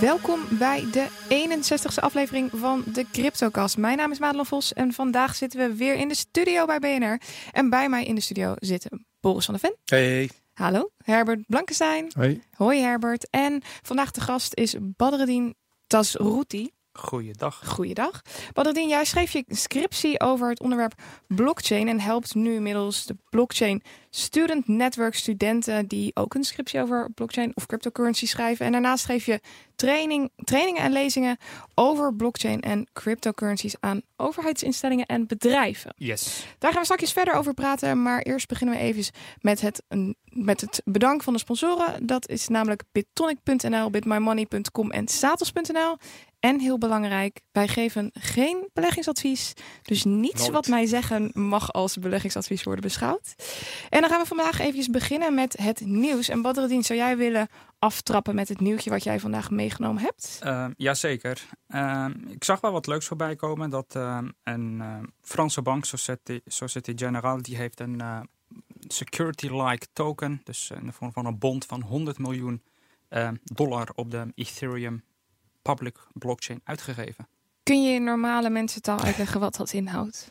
Welkom bij de 61ste aflevering van de CryptoCast. Mijn naam is Madelon Vos en vandaag zitten we weer in de studio bij BNR. En bij mij in de studio zitten Boris van der Ven. Hey. Hallo, Herbert Blankenstein. Hoi. Hoi Herbert. En vandaag de gast is Badreddin Tasrouti. Goeiedag. Goeiedag. Badreddin, jij schreef je scriptie over het onderwerp blockchain en helpt nu inmiddels de blockchain student network studenten die ook een scriptie over blockchain of cryptocurrency schrijven. En daarnaast schreef je training, trainingen en lezingen over blockchain en cryptocurrencies aan overheidsinstellingen en bedrijven. Yes. Daar gaan we straks verder over praten, maar eerst beginnen we even met het, met het bedank van de sponsoren. Dat is namelijk bitonic.nl, bitmymoney.com en satos.nl. En heel belangrijk, wij geven geen beleggingsadvies. Dus niets Nooit. wat wij zeggen mag als beleggingsadvies worden beschouwd. En dan gaan we vandaag even beginnen met het nieuws. En Badreddin, zou jij willen aftrappen met het nieuwtje wat jij vandaag meegenomen hebt? Uh, jazeker. Uh, ik zag wel wat leuks voorbij komen. Dat uh, een Franse bank, Société, Société Générale, die heeft een security-like token. Dus in de vorm van een bond van 100 miljoen dollar op de Ethereum public blockchain uitgegeven. Kun je in normale mensentaal uitleggen wat dat inhoudt?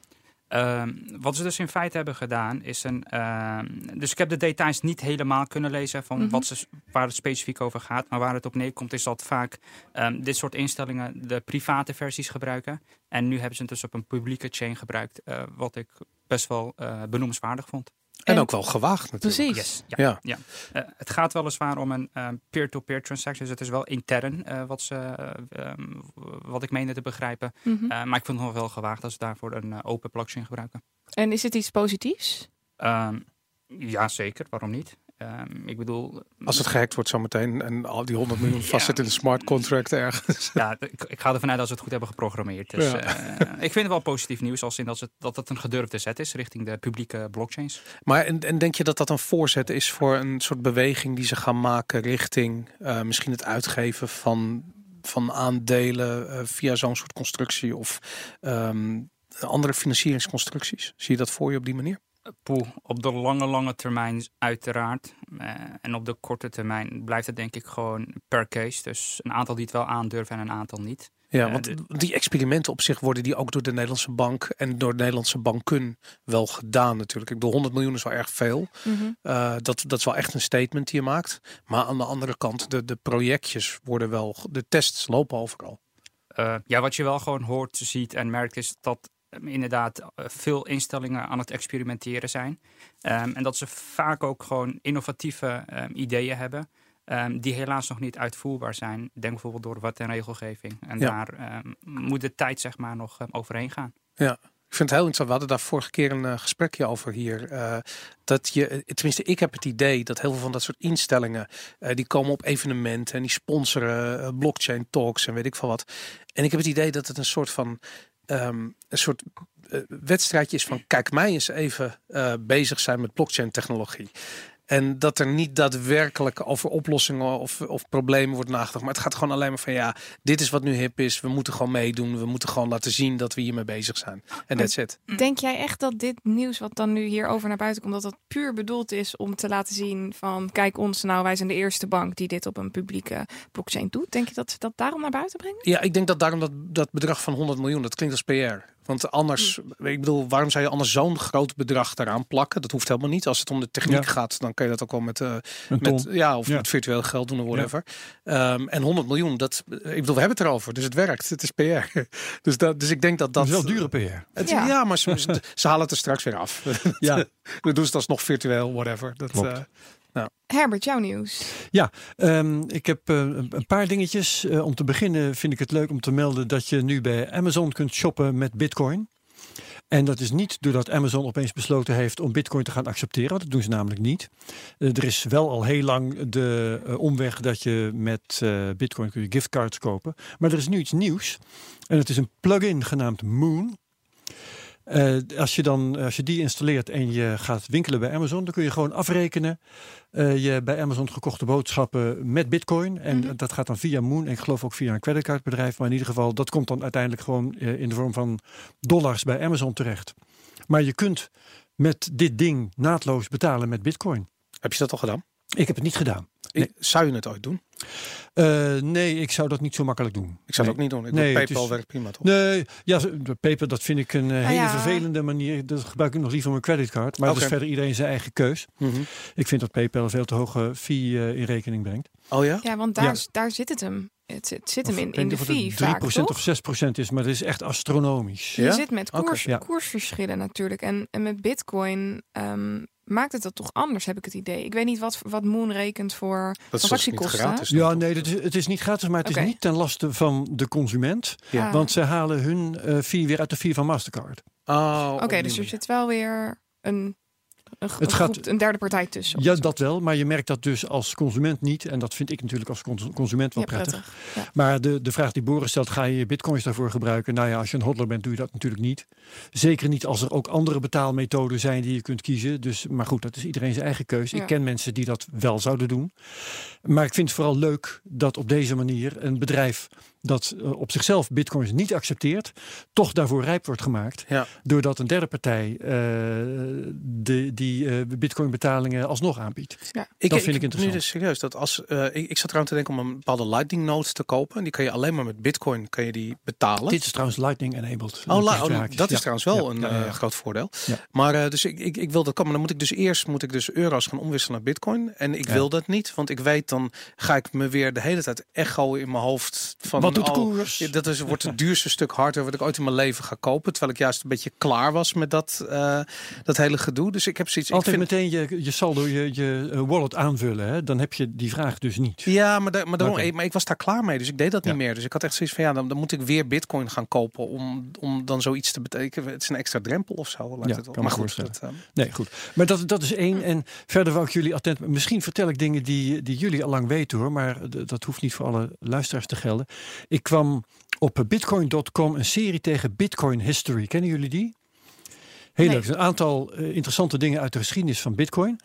Uh, wat ze dus in feite hebben gedaan is een. Uh, dus ik heb de details niet helemaal kunnen lezen van Mhm. mm -hmm. wat ze, waar het specifiek over gaat. Maar waar het op neerkomt is dat vaak um, dit soort instellingen de private versies gebruiken. En nu hebben ze het dus op een publieke chain gebruikt. Uh, wat ik best wel uh, benoemenswaardig vond. En, en, ook wel gewaagd natuurlijk. Precies. Yes, ja, ja. ja. Uh, het gaat weliswaar om een peer-to-peer uh, transactie. Dus het is wel intern uh, wat, ze, um, wat ik meende te begrijpen. Mhm. Mm -hmm. maar ik vind het nog wel gewaagd als ze daarvoor een open blockchain gebruiken. En is het iets positiefs? Um, ja, zeker. Waarom niet? Um, ik bedoel... Als het gehackt wordt zometeen en al die 100 miljoen vastzit in een smart contract ergens. Ja, ik, ik ga ervan uit dat ze het goed hebben geprogrammeerd. Dus, ja. uh, ik vind het wel positief nieuws als in dat het, dat het een gedurfde zet is richting de publieke blockchains. Maar en, en denk je dat dat een voorzet is voor een soort beweging die ze gaan maken richting uh, misschien het uitgeven van, van aandelen uh, via zo'n soort constructie of um, andere financieringsconstructies? Zie je dat voor je op die manier? Poeh, op de lange, lange termijn uiteraard. Uh, en op de korte termijn blijft het denk ik gewoon per case. Dus een aantal die het wel aandurven en een aantal niet. Ja, want uh, die experimenten op zich worden die ook door de Nederlandse bank en door de Nederlandse banken wel gedaan natuurlijk. Ik bedoel, 100 miljoen is wel erg veel. Mm -hmm. uh, dat, dat is wel echt een statement die je maakt. Maar aan de andere kant, de, de projectjes worden wel, de tests lopen overal. Uh, ja, wat je wel gewoon hoort, ziet en merkt is dat inderdaad veel instellingen aan het experimenteren zijn. Um, en dat ze vaak ook gewoon innovatieve um, ideeën hebben. Um, die helaas nog niet uitvoerbaar zijn. Denk bijvoorbeeld door wet en regelgeving. En Ja. daar moet de tijd zeg maar nog overheen gaan. Ja. Ik vind het heel interessant. We hadden daar vorige keer een uh, gesprekje over hier. Uh, dat je, tenminste, ik heb het idee dat heel veel van dat soort instellingen. Uh, die komen op evenementen en die sponsoren blockchain talks en weet ik veel wat. En ik heb het idee dat het een soort van. Um, een soort uh, wedstrijdje is van kijk mij eens even uh, bezig zijn met blockchain technologie. En dat er niet daadwerkelijk over oplossingen of, of problemen wordt nagedacht. Maar het gaat gewoon alleen maar van ja, dit is wat nu hip is. We moeten gewoon meedoen. We moeten gewoon laten zien dat we hiermee bezig zijn. En that's it. Denk jij echt dat dit nieuws wat dan nu hierover naar buiten komt, dat dat puur bedoeld is om te laten zien van kijk ons nou, wij zijn de eerste bank die dit op een publieke blockchain doet. Denk je dat ze dat daarom naar buiten brengen? Ja, ik denk dat daarom dat, dat bedrag van 100 miljoen, dat klinkt als PR. Want anders, Hm. ik bedoel, waarom zou je anders zo'n groot bedrag daaraan plakken? Dat hoeft helemaal niet. Als het om de techniek Ja. gaat, dan kan je dat ook wel met, uh, Een met ja, of Ja. met virtueel geld doen of whatever. Um, en 100 miljoen, dat, ik bedoel, we hebben het erover, dus het werkt. Het is PR. Dus, dat, dus ik denk dat Dat is wel dure PR. Het, Ja. ja. maar ze, ze- ze halen het er straks weer af. Ja. We doen het alsnog virtueel, whatever. Dat, Klopt. Eh, Herbert, jouw nieuws. Ehm, ik heb eh, een paar dingetjes. Eh, om te beginnen vind ik het leuk om te melden dat je nu bij Amazon kunt shoppen met Bitcoin. En dat is niet doordat Amazon opeens besloten heeft om Bitcoin te gaan accepteren. Dat doen ze namelijk niet. Eh, er is wel al heel lang de omweg dat je met Bitcoin kun je giftcards kopen. Maar er is nu iets nieuws. En het is een plugin genaamd Moon. Eh, als, je dan, als je die installeert en je gaat winkelen bij Amazon, dan kun je gewoon afrekenen eh, je bij Amazon gekochte boodschappen met Bitcoin. En Mhm. dat gaat dan via Moon en ik geloof ook via een creditcardbedrijf. Maar in ieder geval, dat komt dan uiteindelijk gewoon eh, in de vorm van dollars bij Amazon terecht. Maar je kunt met dit ding naadloos betalen met Bitcoin. heb je dat al gedaan? Ik heb het niet gedaan. Ik- Zou je het ooit doen? Eh, nee, ik zou dat niet zo makkelijk doen. Ik zou nee. het ook niet doen. Ik Nee, nee, PayPal is- werkt prima toch? Nee, ja, paper, dat vind ik een eh, hele ja. vervelende manier. Dat gebruik ik nog liever mijn creditcard. Maar dat is verder iedereen zijn eigen keus. Mhm. Ik vind dat PayPal een veel te hoge fee eh, in rekening brengt. Oh ja? Ja, want daar, Ja. daar zit het hem. Het, het zit hem Of in, in de fee 3% vaak, of toch? 6% is, maar dat is echt astronomisch. Ja? Je zit met koers, Ja. koersverschillen natuurlijk. En, en met bitcoin ehm, maakt het dat toch anders, heb ik het idee. Ik weet niet wat, wat Moon rekent voor Dat niet transactiekosten. Ja, nee, dat is, het is niet gratis, maar het is niet ten laste van de consument. Ja. Ah. Want ze halen hun eh, fee weer uit de fee van Mastercard. Oh, Oké, dus er zit wel weer een, een, Het een, gaat- groep- een derde partij tussen. Ja, dat wel, maar je merkt dat dus als consument niet. En dat vind ik natuurlijk als cons- consument wel Ja, prettig. prettig. Maar de, de vraag die Boris stelt, ga je je bitcoins daarvoor gebruiken? Nou ja, als je een hodler bent, doe je dat natuurlijk niet. Zeker niet als er ook andere betaalmethoden zijn die je kunt kiezen. Dus, maar goed, dat is iedereen zijn eigen keuze. Ja. Ik ken mensen die dat wel zouden doen. Maar ik vind het vooral leuk dat op deze manier een bedrijf dat eh, op zichzelf bitcoins niet accepteert, toch daarvoor rijp wordt gemaakt. Ja. Doordat een derde partij eh, de, die eh, bitcoin betalingen alsnog aanbiedt. Ik, Dat vind ik Nu interessant. dus serieus. Dat als, ik, ik zat eraan te denken om een bepaalde Lightning nodes te kopen. En die kan je alleen maar met Bitcoin kan je die betalen. Dit is trouwens Lightning enabled. Oh, la- oh, dat is Ja. trouwens wel Ja, een ja, ja, ja. groot voordeel. Ja. Maar eh, dus ik, ik, ik wil dat komen. Dan moet ik dus eerst moet ik dus euro's gaan omwisselen naar Bitcoin. En ik Ja. wil dat niet, want ik weet dan ga ik me weer de hele tijd echo in mijn hoofd van. Wat doet de oh, koers? dat is, wordt het duurste stuk hardware wat ik ooit in mijn leven ga kopen. Terwijl ik juist een beetje klaar was met dat, eh, dat hele gedoe. Dus ik heb zoiets. Altijd ik vind, meteen je, je saldo, je, je eh, wallet aanvullen. Hè? Dan heb je die vraag dus niet. Ja, maar, maar, daarom, maar ik was daar klaar mee, dus ik deed dat niet meer. Dus ik had echt zoiets van, ja, dan, dan moet ik weer bitcoin gaan kopen om, om dan zoiets te betekenen. Het is een extra drempel of zo, lijkt Ja, het wel. kan Maar goed, dat, eh, Nee, goed. Maar dat, dat is één. En verder wou ik jullie attent... Misschien vertel ik dingen die, die jullie al lang weten hoor. Maar dat hoeft niet voor alle luisteraars te gelden. Ik kwam op bitcoin.com een serie tegen Bitcoin History. Kennen jullie die? Heel Nee. leuk. Een aantal eh, interessante dingen uit de geschiedenis van Bitcoin.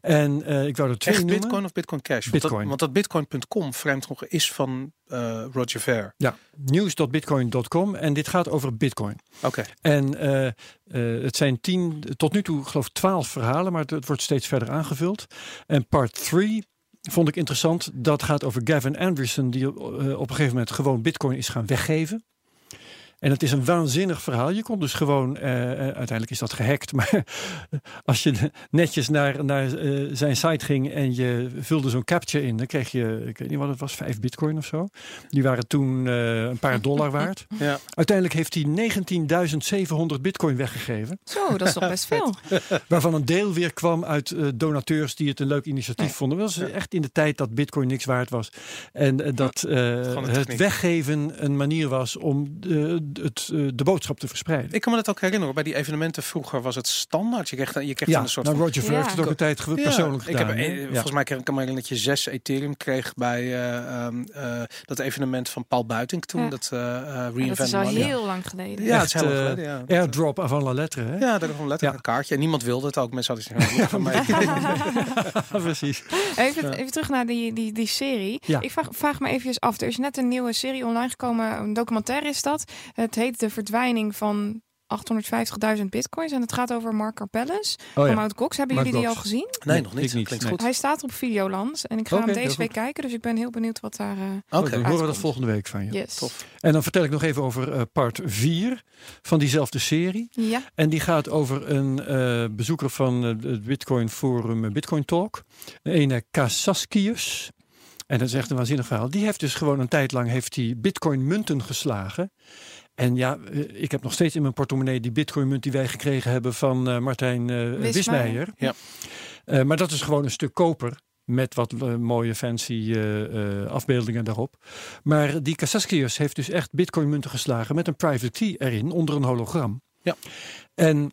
En eh, ik wou er twee echt noemen. bitcoin of bitcoin cash? Want Bitcoin. dat, want dat bitcoin.com vreemd nog is van eh, Roger Ver. Ja, news.bitcoin.com. En dit gaat over Bitcoin. Oké, En eh, eh, het zijn tien, tot nu toe geloof ik twaalf verhalen, maar het, het wordt steeds verder aangevuld. En part 3 vond ik interessant. Dat gaat over Gavin Anderson, die eh, op een gegeven moment gewoon Bitcoin is gaan weggeven. En het is een waanzinnig verhaal. Je kon dus gewoon, eh, eh, uiteindelijk is dat gehackt, maar als je netjes naar, naar eh, zijn site ging en je vulde zo'n captcha in, dan kreeg je, ik weet niet wat het was, vijf bitcoin of zo. Die waren toen eh, een paar dollar waard. ja. Uiteindelijk heeft hij 19.700 bitcoin weggegeven. Zo, dat is toch best veel. Waarvan een deel weer kwam uit donateurs die het een leuk initiatief vonden. Dat was echt in de tijd dat bitcoin niks waard was. En dat eh, het weggeven een manier was om de, het, eh, de boodschap te verspreiden. Ik kan me dat ook herinneren. Bij die evenementen vroeger was het standaard. Je kreeg, dan- je kreeg ja, dan een soort nou, van... Roger Ver Ja. heeft het ook een tijd persoonlijk ik gedaan. heb. Volgens mij kan ik me herinneren dat je zes Ethereum kreeg bij eh, ehm, eh, dat evenement van Paul Buiting toen. Ja. Dat eh eh, Ja, dat Reinvent is al heel lang geleden. Ja, het is helemaal eh, geleden, Airdrop avant la lettre. Hè? Ja, gewoon letterlijk Ja. een kaartje. En niemand wilde het ook. Mensen hadden zich ja, van mij. precies. Even, even terug naar die, die, die serie. Ja. Ik vraag, vraag me even af. Er is net een nieuwe serie online gekomen. Een documentaire is dat. Het heet De Verdwijning van 850.000 bitcoins. En het gaat over Mark Carpellis Oh, van ja. Mount Cox. Hebben Mark jullie die al gezien? Nee, nog niet. Klinkt goed. Hij staat op Videoland. En ik ga hem deze week goed. kijken. Dus ik ben heel benieuwd wat daar... eh Oké. Dan horen we dat volgende week van je. yes. Tof. En dan vertel ik nog even over eh, part 4 van diezelfde serie. Ja. En die gaat over een eh, bezoeker van het Bitcoin Forum Bitcoin Talk. Een Kasaskius. En dat is echt een waanzinnig verhaal. Die heeft dus gewoon een tijd lang heeft hij Bitcoin munten geslagen. En ja, eh, ik heb nog steeds in mijn portemonnee die Bitcoin munt die wij gekregen hebben van eh, Martijn eh Wismeijer. Ja. Eh, maar dat is gewoon een stuk koper. Met wat mooie fancy eh, eh, afbeeldingen daarop. Maar die Kasaskius heeft dus echt bitcoin munten geslagen met een private key erin onder een hologram. Ja. En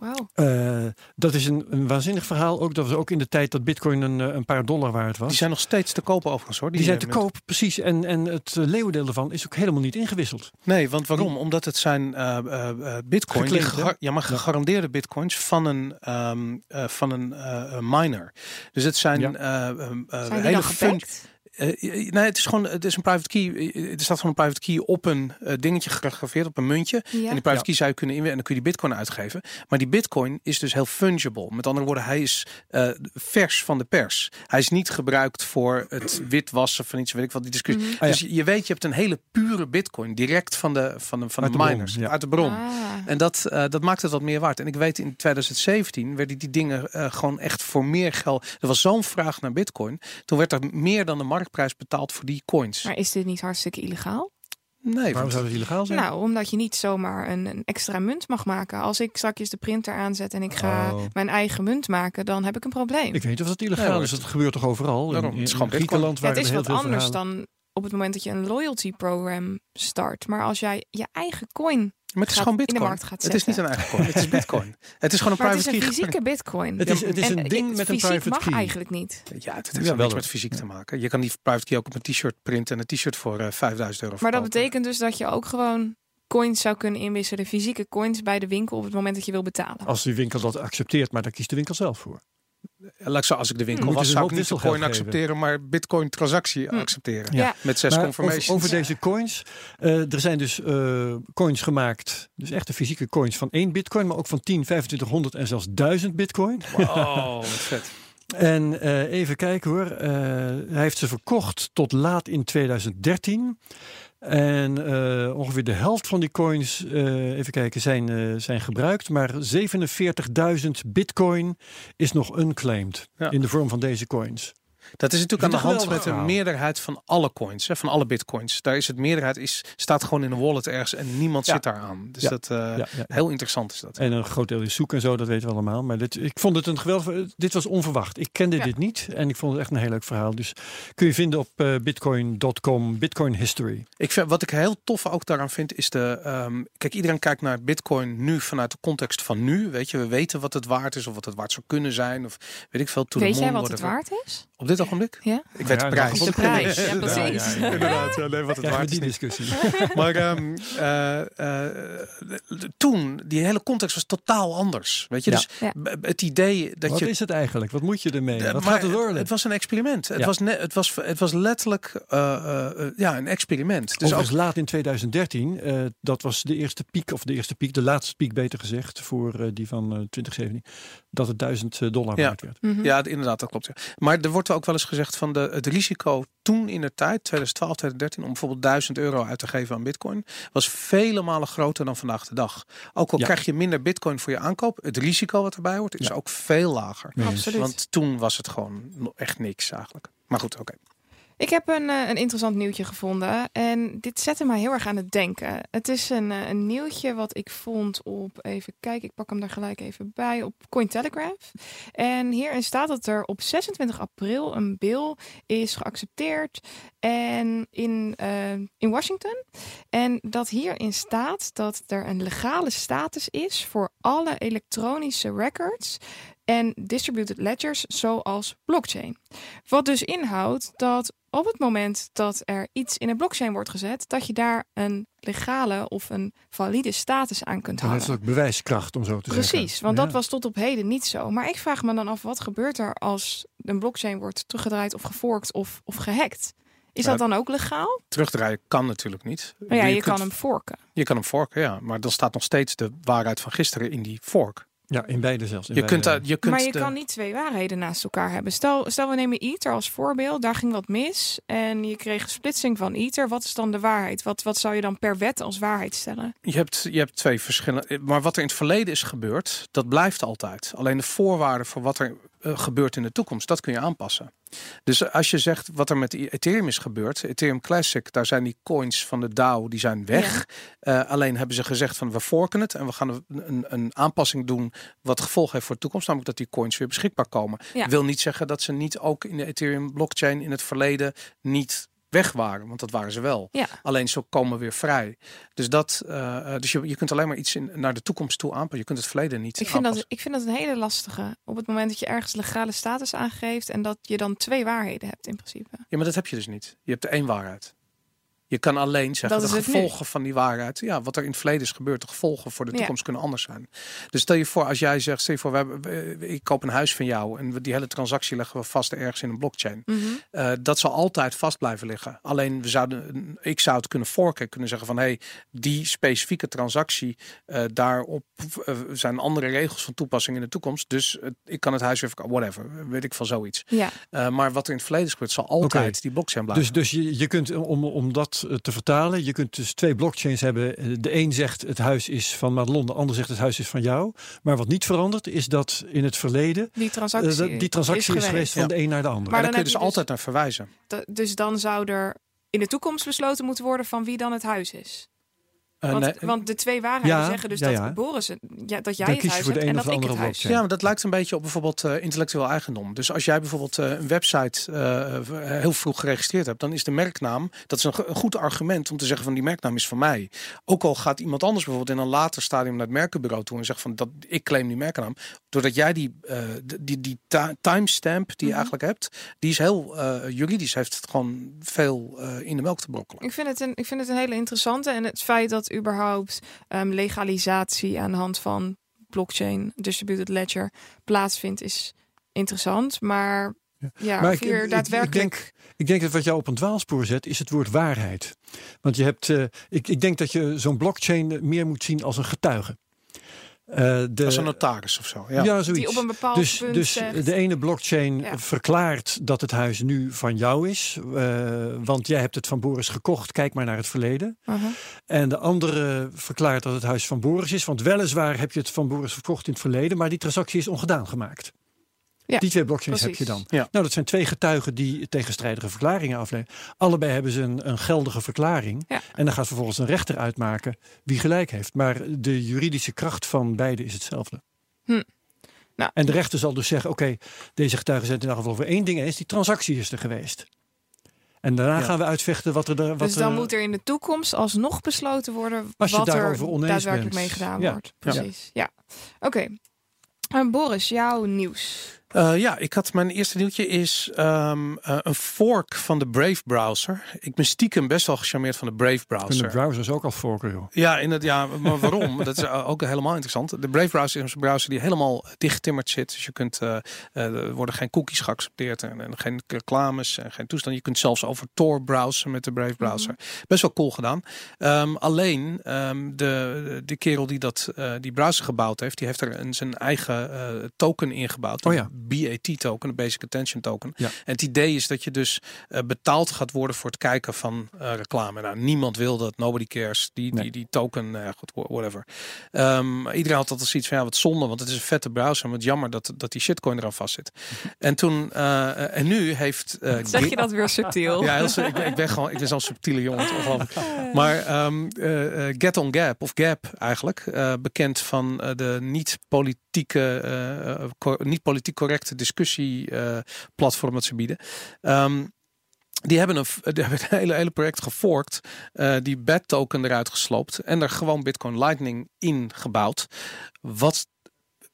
Wauw. eh, dat is een, een waanzinnig verhaal. Ook dat was ook in de tijd dat bitcoin een, eh, een paar dollar waard was. Die zijn nog steeds te kopen overigens hoor. Die zijn te eh, koop, precies. En, en het leeuwendeel ervan is ook helemaal niet ingewisseld. Nee, want waarom? Omdat het zijn eh, eh, eh, bitcoin, die Geclaimd, hè? gega- ja, maar gegarandeerde bitcoins van een, ehm, eh, van een eh, miner. Dus het zijn Ja. eh, ehm, eh, Zijn hele fun- Eh, nee, het is gewoon het is een private key. Eh, Er staat gewoon een private key op een eh, dingetje gegraveerd op een muntje. Ja. En die private Ja. key zou je kunnen inwerken en dan kun je die bitcoin uitgeven. Maar die bitcoin is dus heel fungible. Met andere woorden, hij is eh, vers van de pers. Hij is niet gebruikt voor het witwassen van iets, weet ik wat, die discussie. Mhm. Ah, ja. Dus je weet, je hebt een hele pure bitcoin direct van de, van de, van Uit de miners, ja. uit de bron. Ah. En dat, eh, dat maakt het wat meer waard. En ik weet in 2017 werden die dingen eh, gewoon echt voor meer geld. Er was zo'n vraag naar bitcoin. Toen werd er meer dan de marktprijs betaald voor die coins. Maar is dit niet hartstikke illegaal? Nee, Waarom zou dat illegaal zijn? Nou, omdat je niet zomaar een, een extra munt mag maken. Als ik straks de printer aanzet en ik ga Oh. mijn eigen munt maken, dan heb ik een probleem. Ik weet niet of dat illegaal is. Dat gebeurt toch overal? Daarom, in, het is in gewoon bitcoin. Griekenland Ja, waren het is heel wat veel anders verhalen. dan op het moment dat je een loyalty program start. Maar als jij je eigen coin maar het is gewoon in de bitcoin. markt gaat het is niet een eigen coin. Het is bitcoin. Het is gewoon een Maar het is private een key. fysieke bitcoin. Het is, het is En een ding met een private mag key. eigenlijk niet. Ja, het heeft Ja, wel niks met fysiek Ja. te maken. Je kan die private key ook op een t-shirt printen en een t-shirt voor eh 5000 euro Maar dat betekent dus dat je ook gewoon coins zou kunnen inwisselen. Fysieke coins bij de winkel op het moment dat je wil betalen. Als die winkel dat accepteert, maar daar kiest de winkel zelf voor. Als ik de winkel Moeten was, zou ik niet coin accepteren, maar bitcoin transactie Hm. accepteren. Ja. Met zes Maar confirmations. over, over deze coins. eh, er zijn dus eh, coins gemaakt. Dus echte fysieke coins van één bitcoin. Maar ook van 10, 2500 en zelfs 1000 bitcoin. Wow, wat vet. En eh, even kijken hoor. hij heeft ze verkocht tot laat in 2013. En eh, ongeveer de helft van die coins, eh, even kijken, zijn, eh, zijn gebruikt. Maar 47.000 bitcoin is nog unclaimed Ja. in de vorm van deze coins. Dat is natuurlijk aan de hand met de meerderheid van alle coins, hè, van alle bitcoins. Daar is het meerderheid is, staat gewoon in een wallet ergens en niemand Ja. zit daar aan. Dus Ja. dat eh, Ja, ja. heel interessant is dat. En een groot deel is zoek en zo, dat weten we allemaal. Maar dit, ik vond het een geweldig. Dit was onverwacht. Ik kende Ja. dit niet en ik vond het echt een heel leuk verhaal. Dus kun je vinden op eh, bitcoin.com, Bitcoin History. Ik vind, wat ik heel tof ook daaraan vind, is de. ehm, kijk, iedereen kijkt naar Bitcoin nu vanuit de context van nu. Weet je, we weten wat het waard is of wat het waard zou kunnen zijn. Of weet ik veel. Weet jij wat het waard is? Op dit ogenblik? Ja? Ik weet de Ja, prijs. De prijs, ja, precies. Ja, ja, ja. Inderdaad, ja, nee, wat het waard is die discussie. Maar ehm, eh, eh, de- de- toen, die hele context was totaal anders. Weet je, Ja. dus het idee dat Wat je. is het eigenlijk? Wat moet je ermee? Wat maar gaat er het- worden? Het was een experiment. Het, Ja. was, net, het, was, het was letterlijk eh, ja, een experiment. Dus Overigens laat in 2013, eh, dat was de eerste piek, of de eerste piek, de laatste piek beter gezegd, voor eh, die van eh, 2017, dat het 1000 dollar Ja. waard werd. Mhm. ja, inderdaad, dat klopt. Ja. Maar er wordt ook wel eens gezegd van de, het risico toen in de tijd, 2012, 2013, om bijvoorbeeld 1000 euro uit te geven aan bitcoin, was vele malen groter dan vandaag de dag. Ook al Ja. krijg je minder bitcoin voor je aankoop, het risico wat erbij hoort, is Ja. ook veel lager. Absoluut. Want toen was het gewoon echt niks eigenlijk. Maar goed, oké. Ik heb een, eh, een interessant nieuwtje gevonden en dit zette mij heel erg aan het denken. Het is een, eh, een nieuwtje wat ik vond op, even kijken, ik pak hem daar gelijk even bij, op Cointelegraph. En hierin staat dat er op 26 april een bill is geaccepteerd en in, eh, in Washington. En dat hierin staat dat er een legale status is voor alle elektronische records en distributed ledgers zoals blockchain. Wat dus inhoudt dat op het moment dat er iets in een blockchain wordt gezet, dat je daar een legale of een valide status aan kunt heeft hangen. het ook bewijskracht om zo te zeggen. Precies, want Ja. dat was tot op heden niet zo. Maar ik vraag me dan af, wat gebeurt er als een blockchain wordt teruggedraaid of geforkt of, of gehackt? Is dat dan ook legaal? Terugdraaien kan natuurlijk niet. Nou ja, je, kunt- kan hem forken. Je kan hem forken, ja. Maar dan staat nog steeds de waarheid van gisteren in die fork. Ja, in beide zelfs. in Je beide. kunt, daar- je kunt maar je de- kan niet twee waarheden naast elkaar hebben. Stel, stel we nemen Ether als voorbeeld. Daar ging wat mis. En je kreeg een splitsing van Ether. Wat is dan de waarheid? Wat, wat zou je dan per wet als waarheid stellen? Je hebt, je hebt twee verschillende. Maar wat er in het verleden is gebeurd, dat blijft altijd. Alleen de voorwaarden voor wat er eh, gebeurt in de toekomst, dat kun je aanpassen. Dus als je zegt wat er met Ethereum is gebeurd, Ethereum Classic, daar zijn die coins van de DAO, die zijn weg. Eh, alleen hebben ze gezegd van we forken het en we gaan een, een, een aanpassing doen wat gevolg heeft voor de toekomst, namelijk dat die coins weer beschikbaar komen. Ja. Wil niet zeggen dat ze niet ook in de Ethereum blockchain in het verleden niet weg waren, want dat waren ze wel. Ja. Alleen zo komen we weer vrij. Dus, dat, eh, eh, dus je, je kunt alleen maar iets in, naar de toekomst toe aanpassen. Je kunt het verleden niet Ik vind, dat, aanpassen. ik vind dat een hele lastige. Op het moment dat je ergens legale status aangeeft. En dat je dan twee waarheden hebt in principe. Ja, maar dat heb je dus niet. Je hebt één waarheid. Je kan alleen zeggen Dat de nu. gevolgen van die waarheid, ja, wat er in het verleden is gebeurd, de gevolgen voor de Ja. toekomst kunnen anders zijn. Dus stel je voor, als jij zegt, stel je voor, we hebben, we- ik koop een huis van jou en we- die hele transactie leggen we vast ergens in een blockchain. Mhm. Eh, dat zal altijd vast blijven liggen. Alleen we zouden, ik zou het kunnen forken, kunnen zeggen van, hé, hey, die specifieke transactie, eh, daarop eh, zijn andere regels van toepassing in de toekomst. Dus ik kan het huis weer verkopen, whatever, weet ik van zoiets. Ja, Eh, maar wat er in het verleden is gebeurd, zal altijd die blockchain blijven. Dus, dus je, je kunt, om, om dat eh, te vertalen, je kunt dus twee blockchains hebben. Eh, De een zegt het huis is van Madelon, de ander zegt het huis is van jou. Maar wat niet verandert, is dat in het verleden die eh, transactie, dat- die transactie is geweest, van Ja. de een naar de ander. Maar daar dan kun je dus je altijd dus- naar verwijzen. Dus dan zou er in de toekomst besloten moeten worden van wie dan het huis is. Eh, Want, nee, want de twee waarheden Ja, zeggen dus ja, dat ja. Boris, ja, dat jij Dan het kies je huis voor de hebt en dat ik het. Ja, maar dat lijkt een beetje op bijvoorbeeld eh, intellectueel eigendom. Dus als jij bijvoorbeeld eh, een website eh, heel vroeg geregistreerd hebt, dan is de merknaam, dat is een, goed argument om te zeggen van die merknaam is van mij. Ook al gaat iemand anders bijvoorbeeld in een later stadium naar het merkenbureau toe en zegt van dat ik claim die merknaam, doordat jij die, eh, die, die ti- timestamp die je Mhm. eigenlijk hebt, die is heel eh, juridisch, heeft het gewoon veel eh, in de melk te brokkelen. Ik vind, het een, ik vind het een hele interessante. En het feit dat überhaupt ehm, legalisatie aan de hand van blockchain, distributed ledger, plaatsvindt, is interessant. Maar Ja. ja, Maar ik- hier ik- ik daadwerkelijk... denk- Ik denk dat wat jou op een dwaalspoor zet, is het woord waarheid. Want je hebt, eh, ik, ik denk dat je zo'n blockchain meer moet zien als een getuige. Eh, de, Als een notaris of zo. Ja. ja, die zoiets. op een bepaald dus punt dus zegt... de ene blockchain Ja. verklaart dat het huis nu van jou is. eh, want jij hebt het van Boris gekocht, kijk maar naar het verleden. Aha. En de andere verklaart dat het huis van Boris is. Want weliswaar heb je het van Boris verkocht in het verleden, maar die transactie is ongedaan gemaakt. Ja, die twee blockchains heb je dan. Ja. Nou, dat zijn twee getuigen die tegenstrijdige verklaringen afleggen. Allebei hebben ze een, een geldige verklaring. Ja. En dan gaat vervolgens een rechter uitmaken wie gelijk heeft. Maar de juridische kracht van beide is hetzelfde. Nou, En de rechter zal dus zeggen: oké, deze getuigen zijn het in ieder geval over één ding eens: die transactie is er geweest. En daarna Ja. gaan we uitvechten wat er. Wat dus dan er- moet er in de toekomst alsnog besloten worden Als je wat er daarover oneens daadwerkelijk bent. mee gedaan Ja. wordt. Ja. Precies. Ja. Oké. En Boris, jouw nieuws. Eh, ja, ik had mijn eerste nieuwtje is ehm, eh, een fork van de Brave browser. Ik ben stiekem best wel gecharmeerd van de Brave kunnen browser. browsers ook al forken, joh. Ja, in het, ja, maar waarom? dat is eh, ook helemaal interessant. De Brave browser is een browser die helemaal dichtgetimmerd zit. Dus je kunt, er worden geen cookies geaccepteerd en, en geen reclames en geen toestand. Je kunt zelfs over Tor browsen met de Brave browser. Best wel cool gedaan. Ehm, alleen ehm, de, de kerel die dat, die browser gebouwd heeft, die heeft er een, zijn eigen token ingebouwd. Oh ja. BAT token, een Basic Attention token. Ja. En het idee is dat je dus eh, betaald gaat worden voor het kijken van eh, reclame. Nou, niemand wil dat, nobody cares. Die, Nee. die, die token, eh, goed, wha- whatever. Ehm, iedereen had altijd zoiets van, ja, wat zonde, want het is een vette browser. Wat jammer dat, dat die shitcoin eraan vast zit. En toen, en nu heeft... Zeg je dat weer subtiel? ja, heel, ik, ben, ik ben gewoon, ik ben zo'n subtiele jongen. het. Maar ehm, eh, eh, Get on Gap, of Gap eigenlijk, bekend van de niet politieke, eh, eh, niet politiek correcte discussieplatform dat ze bieden. Ehm, die hebben een, die hebben een hele, hele project geforkt, eh, die BAT token eruit gesloopt en er gewoon Bitcoin Lightning in gebouwd. Wat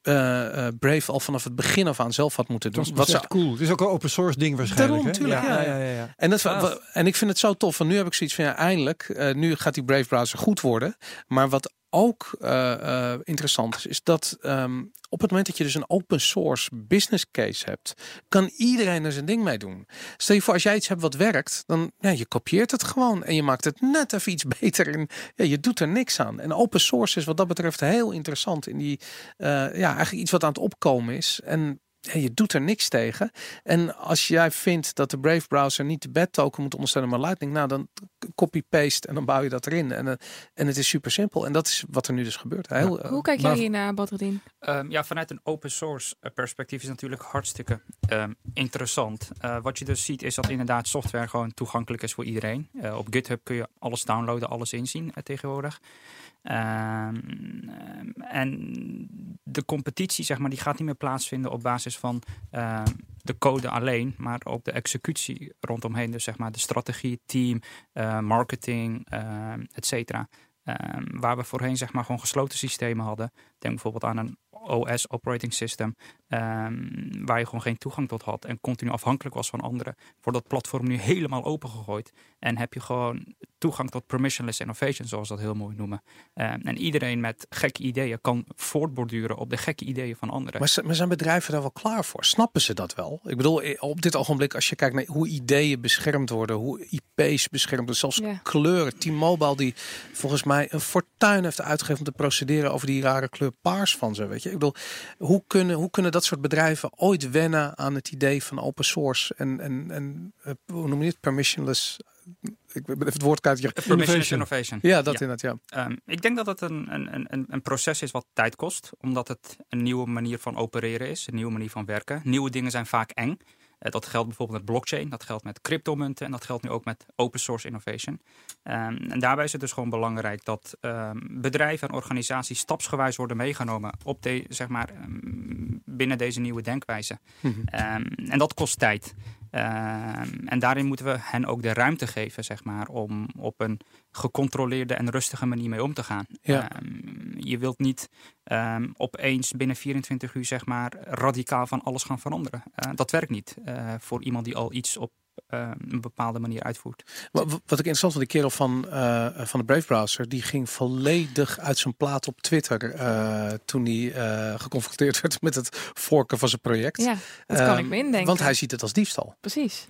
eh, eh, Brave al vanaf het begin af aan zelf had moeten Dat doen. was Wat echt cool. Het is ook een open source ding waarschijnlijk. Daarom, hè? ja. ja. Ja, ja. En, dat, en ik vind het zo tof. Nu heb ik zoiets van ja, eindelijk. eh, nu gaat die Brave browser goed worden. Maar wat ook eh, eh, interessant is, is dat ehm, op het moment dat je dus een open source business case hebt, kan iedereen er zijn ding mee doen. Stel je voor, als jij iets hebt wat werkt, dan ja, je kopieert het gewoon en je maakt het net even iets beter. En ja, je doet er niks aan. En open source is wat dat betreft heel interessant in die, eh, ja, eigenlijk iets wat aan het opkomen is. En je doet er niks tegen. En als jij vindt dat de Brave browser niet de BAT token moet ondersteunen, maar Lightning, nou dan copy-paste en dan bouw je dat erin. En, eh, en het is super simpel. En dat is wat er nu dus gebeurt. Heel, eh, Hoe kijk jij hiernaar, Badreddin? Ehm, ja, vanuit een open source eh, perspectief is het natuurlijk hartstikke ehm, interessant. Eh, wat je dus ziet is dat inderdaad software gewoon toegankelijk is voor iedereen. Eh, op GitHub kun je alles downloaden, alles inzien tegenwoordig. Ehm, ehm, en de competitie, zeg maar, die gaat niet meer plaatsvinden op basis van ehm, de code alleen, maar op de executie rondomheen. Dus zeg maar de strategie, team, eh, marketing, ehm et cetera. Waar we voorheen zeg maar gewoon gesloten systemen hadden. Denk bijvoorbeeld aan een OS operating system. waar je gewoon geen toegang tot had en continu afhankelijk was van anderen. Wordt dat platform nu helemaal opengegooid. En heb je gewoon toegang tot permissionless innovation, zoals we dat heel mooi noemen. Uh, en iedereen met gekke ideeën kan voortborduren op de gekke ideeën van anderen. Maar, maar zijn bedrijven daar wel klaar voor? Snappen ze dat wel? Ik bedoel, op dit ogenblik, als je kijkt naar hoe ideeën beschermd worden, hoe IP's beschermd worden, zelfs kleuren. T-Mobile die volgens mij een fortuin heeft uitgegeven om te procederen over die rare kleur paars van ze. Weet je, ik bedoel, hoe kunnen, hoe kunnen dat soort bedrijven ooit wennen aan het idee van open source en, en, en uh, hoe noem je het, permissionless ik heb het woord kwijt. Innovation. innovation. Ja, dat ja. inderdaad, ja. Um, ik denk dat het een, een, een, een proces is wat tijd kost, omdat het een nieuwe manier van opereren is, een nieuwe manier van werken. Nieuwe dingen zijn vaak eng. Uh, dat geldt bijvoorbeeld met blockchain, dat geldt met cryptomunten en dat geldt nu ook met open source innovation. Um, en daarbij is het dus gewoon belangrijk dat um, bedrijven en organisaties stapsgewijs worden meegenomen op de, zeg maar, binnen deze nieuwe denkwijze. Mm -hmm. en dat kost tijd. Ehm, en daarin moeten we hen ook de ruimte geven, zeg maar, om op een gecontroleerde en rustige manier mee om te gaan. Ja. Ehm, je wilt niet um, opeens binnen 24 uur, zeg maar, radicaal van alles gaan veranderen. Uh, dat werkt niet uh, voor iemand die al iets op uh, een bepaalde manier uitvoert. Wat, wat ik interessant vond, de kerel van, uh, van de Brave browser, die ging volledig uit zijn plaat op Twitter uh, toen hij geconfronteerd werd met het forken van zijn project. Ja, dat kan ik me indenken. Want hij ziet het als diefstal. Precies.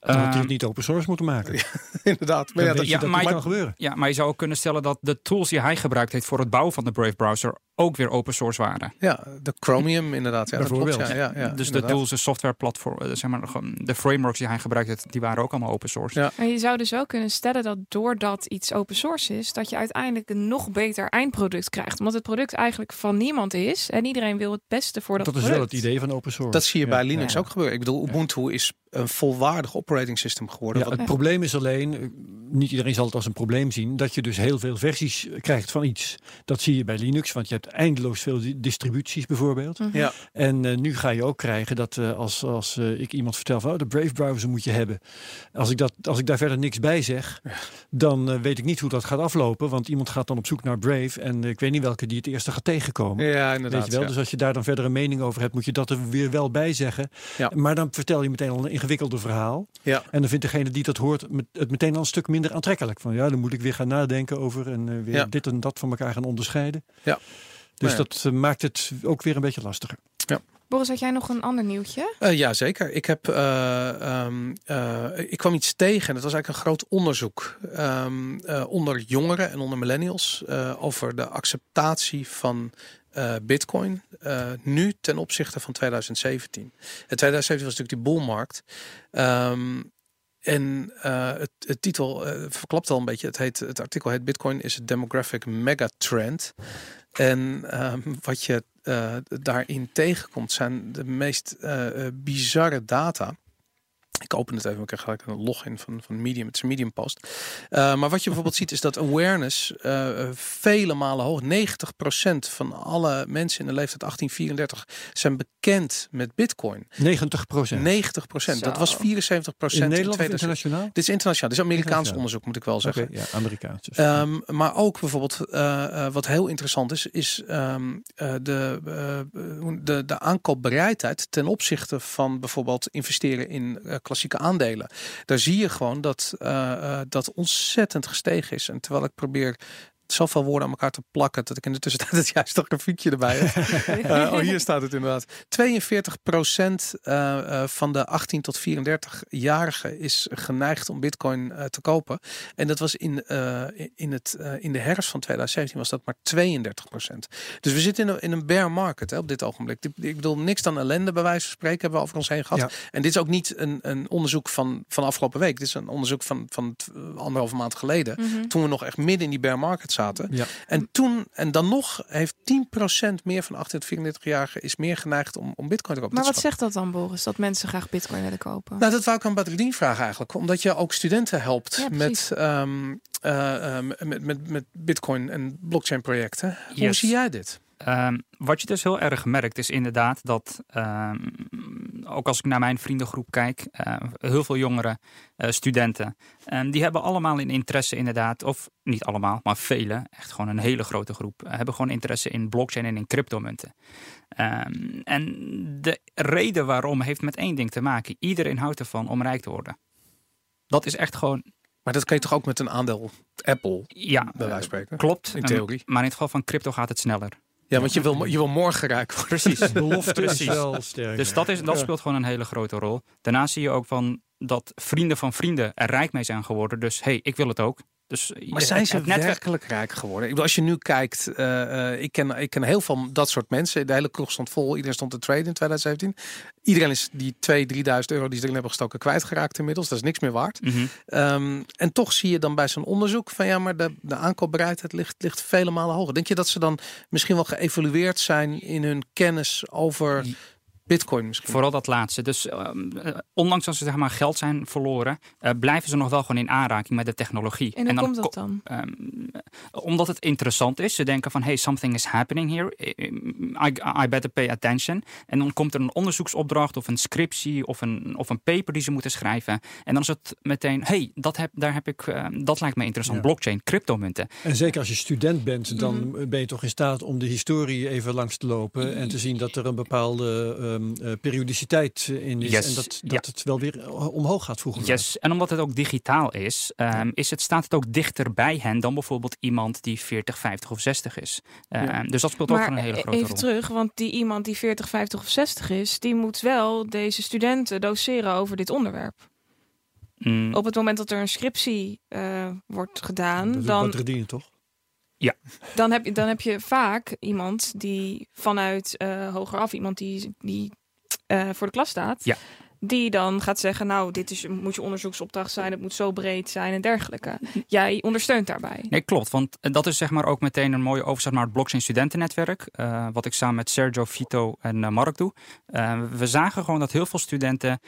Dan had hij het niet open source moeten maken. Ja, inderdaad. Maar ja, dat, ja, dat maar, kan gebeuren. Ja, maar je zou ook kunnen stellen dat de tools die hij gebruikt heeft voor het bouwen van de Brave browser ook weer open source waren. Ja, de Chromium inderdaad. Ja, Bijvoorbeeld. Klopt, ja, ja, dus de tools, de softwareplatform, zeg maar, de frameworks die hij gebruikt die waren ook allemaal open source. Ja. En je zou dus wel kunnen stellen dat doordat iets open source is, dat je uiteindelijk een nog beter eindproduct krijgt. Omdat het product eigenlijk van niemand is en iedereen wil het beste voor dat, dat product. is wel het idee van open source. Dat zie je bij Linux ook gebeuren. Ik bedoel, Ubuntu is een volwaardig operating system geworden. Ja, het probleem is alleen, niet iedereen zal het als een probleem zien, dat je dus heel veel versies krijgt van iets. Dat zie je bij Linux, want je hebt eindeloos veel distributies bijvoorbeeld. Mhm. Ja. En uh, nu ga je ook krijgen dat uh, als, als uh, ik iemand vertel van oh, de Brave browser moet je hebben. Als ik, dat, als ik daar verder niks bij zeg, Ja. dan weet ik niet hoe dat gaat aflopen. Want iemand gaat dan op zoek naar Brave en ik weet niet welke die het eerste gaat tegenkomen. Ja, inderdaad. Weet je wel? ja. Dus als je daar dan verder een mening over hebt, moet je dat er weer wel bij zeggen. Ja. Maar dan vertel je meteen al een ingewikkelde verhaal. Ja. En dan vindt degene die dat hoort het meteen al een stuk minder aantrekkelijk. Van ja, dan moet ik weer gaan nadenken over en uh, weer Ja. dit en dat van elkaar gaan onderscheiden. Ja. Dus ja. dat uh, maakt het ook weer een beetje lastiger. Boris, had jij nog een ander nieuwtje? Uh, ja, zeker. Ik, heb, uh, um, uh, ik kwam iets tegen. en Dat was eigenlijk een groot onderzoek um, onder jongeren en onder millennials over de acceptatie van uh, Bitcoin uh, nu ten opzichte van 2017. En 2017 was natuurlijk die bullmarkt. Um, en uh, het, het, titel verklapt al een beetje. Het, heet, het artikel heet Bitcoin is a demographic megatrend. En um, wat je uh, daarin tegenkomt zijn de meest bizarre data. Ik open het even, ik krijg gelijk een login van, van Medium. Het is een Medium post. Uh, maar wat je bijvoorbeeld ziet is dat awareness uh, vele malen hoog. 90% van alle mensen in de leeftijd 1834 zijn bekend met bitcoin. 90%? 90%. Dat was 74% in Nederland in internationaal? Dit is internationaal. Dit is Amerikaans onderzoek moet ik wel zeggen. Okay, ja, Amerikaans. Dus. Um, maar ook bijvoorbeeld uh, wat heel interessant is, is um, de, de, de aankoopbereidheid ten opzichte van bijvoorbeeld investeren in klassieke aandelen. Daar zie je gewoon dat uh, dat ontzettend gestegen is. En terwijl ik probeer zoveel woorden aan elkaar te plakken dat ik in de tussentijd het juiste grafiekje erbij heb. uh, oh, hier staat het inderdaad. 42 procent uh, van de 18 tot 34-jarigen is geneigd om bitcoin uh, te kopen. En dat was in, in, het, in de herfst van 2017 was dat maar 32 procent. Dus we zitten in een, in een bear market hè, op dit ogenblik. Ik, ik bedoel, niks dan ellende bij wijze van spreken hebben we over ons heen gehad. Ja. En dit is ook niet een, een onderzoek van, van afgelopen week. Dit is een onderzoek van, van anderhalve maand geleden. Mhm. Mm -hmm. Toen we nog echt midden in die bear market zaten. Ja. En toen, en dan nog, heeft 10% meer van 18 tot 34-jarigen is meer geneigd om, om bitcoin te kopen. Maar wat zegt dat dan, Boris? Dat mensen graag bitcoin willen kopen? Nou, dat wou ik aan Badruddin vragen eigenlijk. Omdat je ook studenten helpt ja, met, um, uh, um, met, met, met bitcoin en blockchain projecten. Yes. Hoe zie jij dit? Um, wat je dus heel erg merkt is inderdaad dat, um, ook als ik naar mijn vriendengroep kijk, uh, heel veel jongere uh, studenten, um, die hebben allemaal een interesse inderdaad, of niet allemaal, maar vele, echt gewoon een hele grote groep, uh, hebben gewoon interesse in blockchain en in cryptomunten. en de reden waarom heeft met één ding te maken. Iedereen houdt ervan om rijk te worden. Dat is echt gewoon Maar dat kan je toch ook met een aandeel Apple, Ja, bij wijze van eh, spreken? klopt. In Ehm, theorie. maar in het geval van crypto gaat het sneller. Ja, want je wil, je wil morgen rijk worden. Precies. Belofte is Precies. wel sterk. Dus dat, is, dat speelt gewoon een hele grote rol. Daarna zie je ook van dat vrienden van vrienden er rijk mee zijn geworden. Dus hey, ik wil het ook. Dus Maar je- zijn ze werkelijk rijk geworden? Ik bedoel, als je nu kijkt, eh, eh, ik, ken, ik ken heel veel dat soort mensen. De hele kroeg stond vol. Iedereen stond te traden in 2017. Iedereen is die 2.000, 3.000 euro die ze erin hebben gestoken kwijtgeraakt inmiddels. Dat is niks meer waard. Mhm. Ehm, en toch zie je dan bij zo'n onderzoek van ja, maar de, de aankoopbereidheid ligt, ligt vele malen hoger. Denk je dat ze dan misschien wel geëvalueerd zijn in hun kennis over Bitcoin misschien? Vooral dat laatste. Dus ehm, eh, ondanks dat ze zeg maar, geld zijn verloren, eh, blijven ze nog wel gewoon in aanraking met de technologie. En dan komt dat ko- dan? Ehm, omdat het interessant is. Ze denken van, hey, something is happening here. I, I better pay attention. En dan komt er een onderzoeksopdracht of een scriptie of een, of een paper die ze moeten schrijven. En dan is het meteen, hey, dat, heb, daar heb ik, ehm, dat lijkt me interessant. Ja. Blockchain, cryptomunten. En zeker als je student bent, dan Mhm. ben je toch in staat om de historie even langs te lopen en te zien dat er een bepaalde ehm, eh, periodiciteit in is Yes, en dat, ja. dat het wel weer eh, omhoog gaat vroeger. Yes, en omdat het ook digitaal is, ehm, is het, staat het ook dichter bij hen dan bijvoorbeeld iemand die 40, 50 of 60 is. Ehm, Ja. Dus dat speelt ook Maar een hele grote even rol. terug, want die iemand die 40, 50 of 60 is, die moet wel deze studenten doseren over dit onderwerp. Mm, Op het moment dat er een scriptie eh, wordt gedaan, Dat dan, toch? Dan, heb je, dan heb je vaak iemand die vanuit eh hogeraf, iemand die, die eh, voor de klas staat, Ja. die dan gaat zeggen, nou, dit is, moet je onderzoeksopdracht zijn, het moet zo breed zijn en dergelijke. Jij ondersteunt daarbij. Nee, klopt. Want eh, dat is zeg maar ook meteen een mooie overstap naar het blockchain studentennetwerk. eh, wat ik samen met Sergio, Vito en Mark doe. We zagen gewoon dat heel veel studenten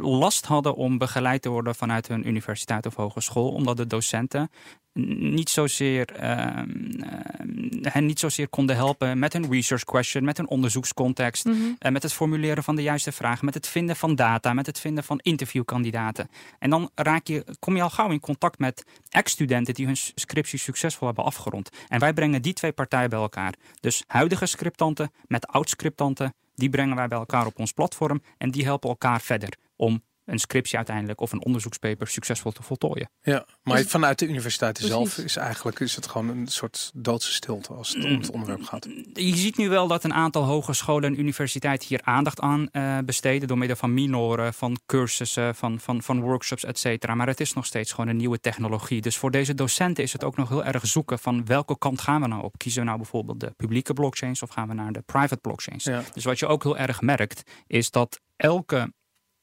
last hadden om begeleid te worden vanuit hun universiteit of hogeschool. Omdat de docenten niet zozeer, ehm, ehm, hen niet zozeer konden helpen met een research question, met een onderzoekscontext. Eh, met het formuleren van de juiste vragen, met het vinden van data, met het vinden van interviewkandidaten. En dan raak je, kom je al gauw in contact met ex-studenten die hun scriptie succesvol hebben afgerond. En wij brengen die twee partijen bij elkaar. Dus huidige scriptanten met oud-scriptanten, die brengen wij bij elkaar op ons platform en die helpen elkaar verder om een scriptie uiteindelijk of een onderzoekspaper succesvol te voltooien. Ja, maar Dus- vanuit de universiteit zelf is eigenlijk is het gewoon een soort doodse stilte als het om het onderwerp gaat. Je ziet nu wel dat een aantal hogescholen en universiteiten hier aandacht aan eh, besteden. Door middel van minoren, van cursussen, van, van, van workshops, et cetera. Maar het is nog steeds gewoon een nieuwe technologie. Dus voor deze docenten is het ook nog heel erg zoeken van welke kant gaan we nou op. Kiezen we nou bijvoorbeeld de publieke blockchains of gaan we naar de private blockchains? Ja. Dus wat je ook heel erg merkt, is dat elke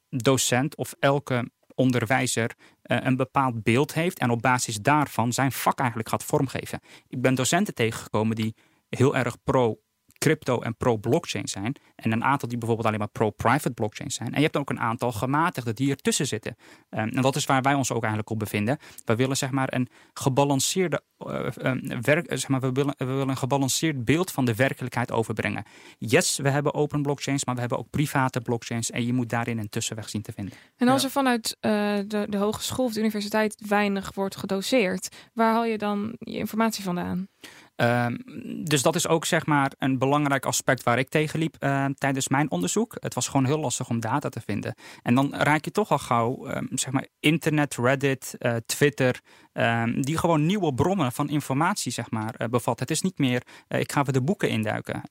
docent of elke onderwijzer eh, een bepaald beeld heeft en op basis daarvan zijn vak eigenlijk gaat vormgeven. Ik ben docenten tegengekomen die heel erg pro crypto en pro-blockchain zijn. En een aantal die bijvoorbeeld alleen maar pro-private blockchain zijn. En je hebt ook een aantal gematigden die ertussen zitten. Um, en dat is waar wij ons ook eigenlijk op bevinden. We willen zeg maar een gebalanceerde uh, um, werk, zeg maar, we willen, we willen een gebalanceerd beeld van de werkelijkheid overbrengen. Yes, we hebben open blockchains, maar we hebben ook private blockchains. En je moet daarin een tussenweg zien te vinden. En als er vanuit uh, de, de hogeschool of de universiteit weinig wordt gedoseerd, waar haal je dan je informatie vandaan? Um, dus dat is ook zeg maar een belangrijk aspect waar ik tegenliep uh, tijdens mijn onderzoek. Het was gewoon heel lastig om data te vinden. En dan raak je toch al gauw um, zeg maar internet, Reddit, uh, Twitter, die gewoon nieuwe bronnen van informatie zeg maar uh, bevat. Het is niet meer uh, ik ga even de boeken induiken,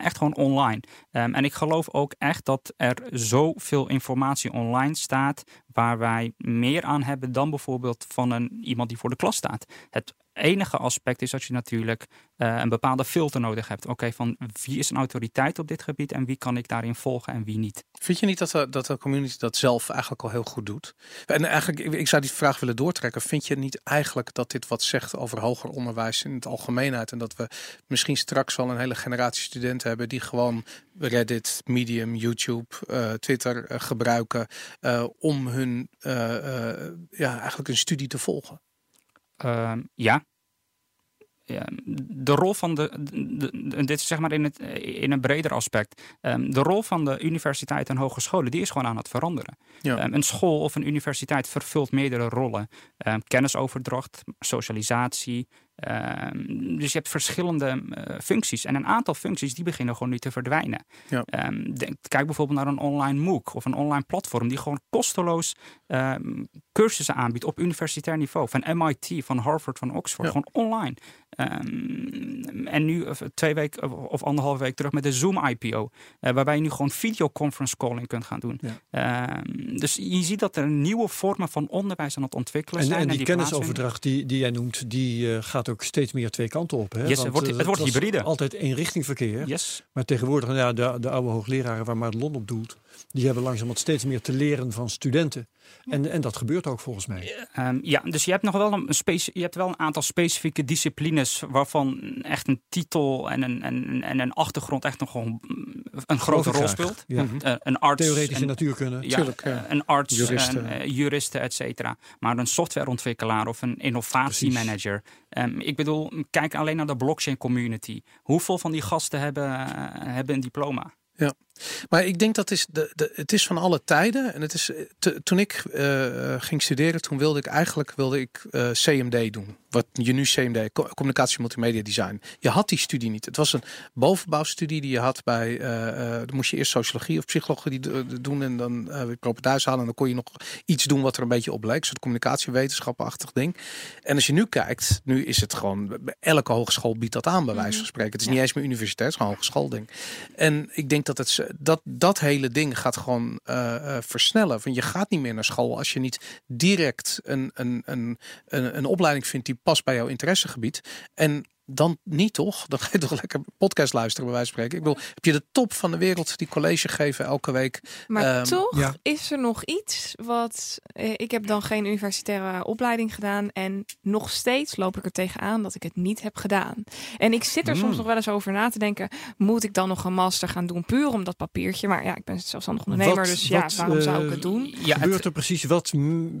echt gewoon online. en ik geloof ook echt dat er zoveel informatie online staat waar wij meer aan hebben dan bijvoorbeeld van een, iemand die voor de klas staat. Het enige aspect is dat je natuurlijk uh, een bepaalde filter nodig hebt. Oké, van wie is een autoriteit op dit gebied en wie kan ik daarin volgen en wie niet. Vind je niet dat de, dat de community dat zelf eigenlijk al heel goed doet? En eigenlijk, ik, ik zou die vraag willen doortrekken. Vind je niet eigenlijk dat dit wat zegt over hoger onderwijs in het algemeenheid? En dat we misschien straks wel een hele generatie studenten hebben die gewoon Reddit, Medium, YouTube, uh, Twitter uh, gebruiken om hun ja, eigenlijk een studie te volgen? Uh, ja. ja. De rol van de, de, de, dit is zeg maar in, het, in een breder aspect. Um, de rol van de universiteit en hogescholen, die is gewoon aan het veranderen. Ja. Um, een school of een universiteit vervult meerdere rollen. Um, kennisoverdracht, socialisatie, Ehm, dus je hebt verschillende eh, functies. En een aantal functies die beginnen gewoon nu te verdwijnen. Ja. Ehm, denk- kijk bijvoorbeeld naar een online MOOC of een online platform die gewoon kosteloos ehm, cursussen aanbiedt op universitair niveau. Van MIT, van Harvard, van Oxford. Ja. Gewoon online. Ehm, en nu twee weken of, anderhalve week terug met de Zoom IPO. eh, waarbij je nu gewoon videoconference calling kunt gaan doen. Ja. Ehm, dus je ziet dat er nieuwe vormen van onderwijs aan het ontwikkelen En, zijn. en die kennisoverdracht die, die jij noemt, die eh, gaat ook steeds meer twee kanten op. Hè? Yes, het wordt- eh, het wordt hybride. Altijd één richting verkeer. Yes. Maar tegenwoordig, nou ja, de, de oude hoogleraren waar Madelon op doelt, die hebben langzamerhand steeds meer te leren van studenten. En, en dat gebeurt ook volgens mij. Ehm, ja, dus je hebt nog wel een, je hebt wel een aantal specifieke disciplines waarvan echt een titel en een, en, en een achtergrond echt nog gewoon een grote rol speelt. Ja. Eh, een arts, Theoretische en- natuurkunde. ja, Tuurlijk, ja. een arts, Juristen. en, eh, juristen, et cetera. Maar een softwareontwikkelaar of een innovatiemanager. Ehm, ik bedoel, kijk alleen naar de blockchain community. Hoeveel van die gasten hebben, eh, hebben een diploma? Maar ik denk dat is de, de, het is van alle tijden. En het is, eh, te- toen ik eh, ging studeren, toen wilde ik eigenlijk wilde ik, eh, CMD doen. Wat je nu CMD, co- communicatie multimedia design. Je had die studie niet. Het was een bovenbouwstudie die je had bij. eh, eh, dan moest je eerst sociologie of psychologie do- doen en dan eh weer proper thuis halen. En dan kon je nog iets doen wat er een beetje op leek. Een soort communicatiewetenschappenachtig ding. En als je nu kijkt, nu is het gewoon. Elke hogeschool biedt dat aan, bij wijze van spreken. Het is niet eens meer universiteit, het is gewoon een hogeschoolding. En ik denk dat het, dat, dat hele ding gaat gewoon eh, eh, versnellen. Want je gaat niet meer naar school als je niet direct een, een, een, een, een opleiding vindt die past bij jouw interessegebied. En dan niet toch? Dan ga je toch lekker podcast luisteren, bij wijze van spreken. Ik bedoel, heb je de top van de wereld die college geven elke week? Maar Ehm, toch ja. is er nog iets wat. eh, ik heb dan geen universitaire opleiding gedaan. En nog steeds loop ik er tegenaan dat ik het niet heb gedaan. En ik zit er soms Hmm. nog wel eens over na te denken. Moet ik dan nog een master gaan doen? Puur om dat papiertje. Maar ja, ik ben zelfstandig ondernemer. Wat- dus ja, wat, waarom zou ik eh, het doen? Ja, Gebeurt het, er precies wat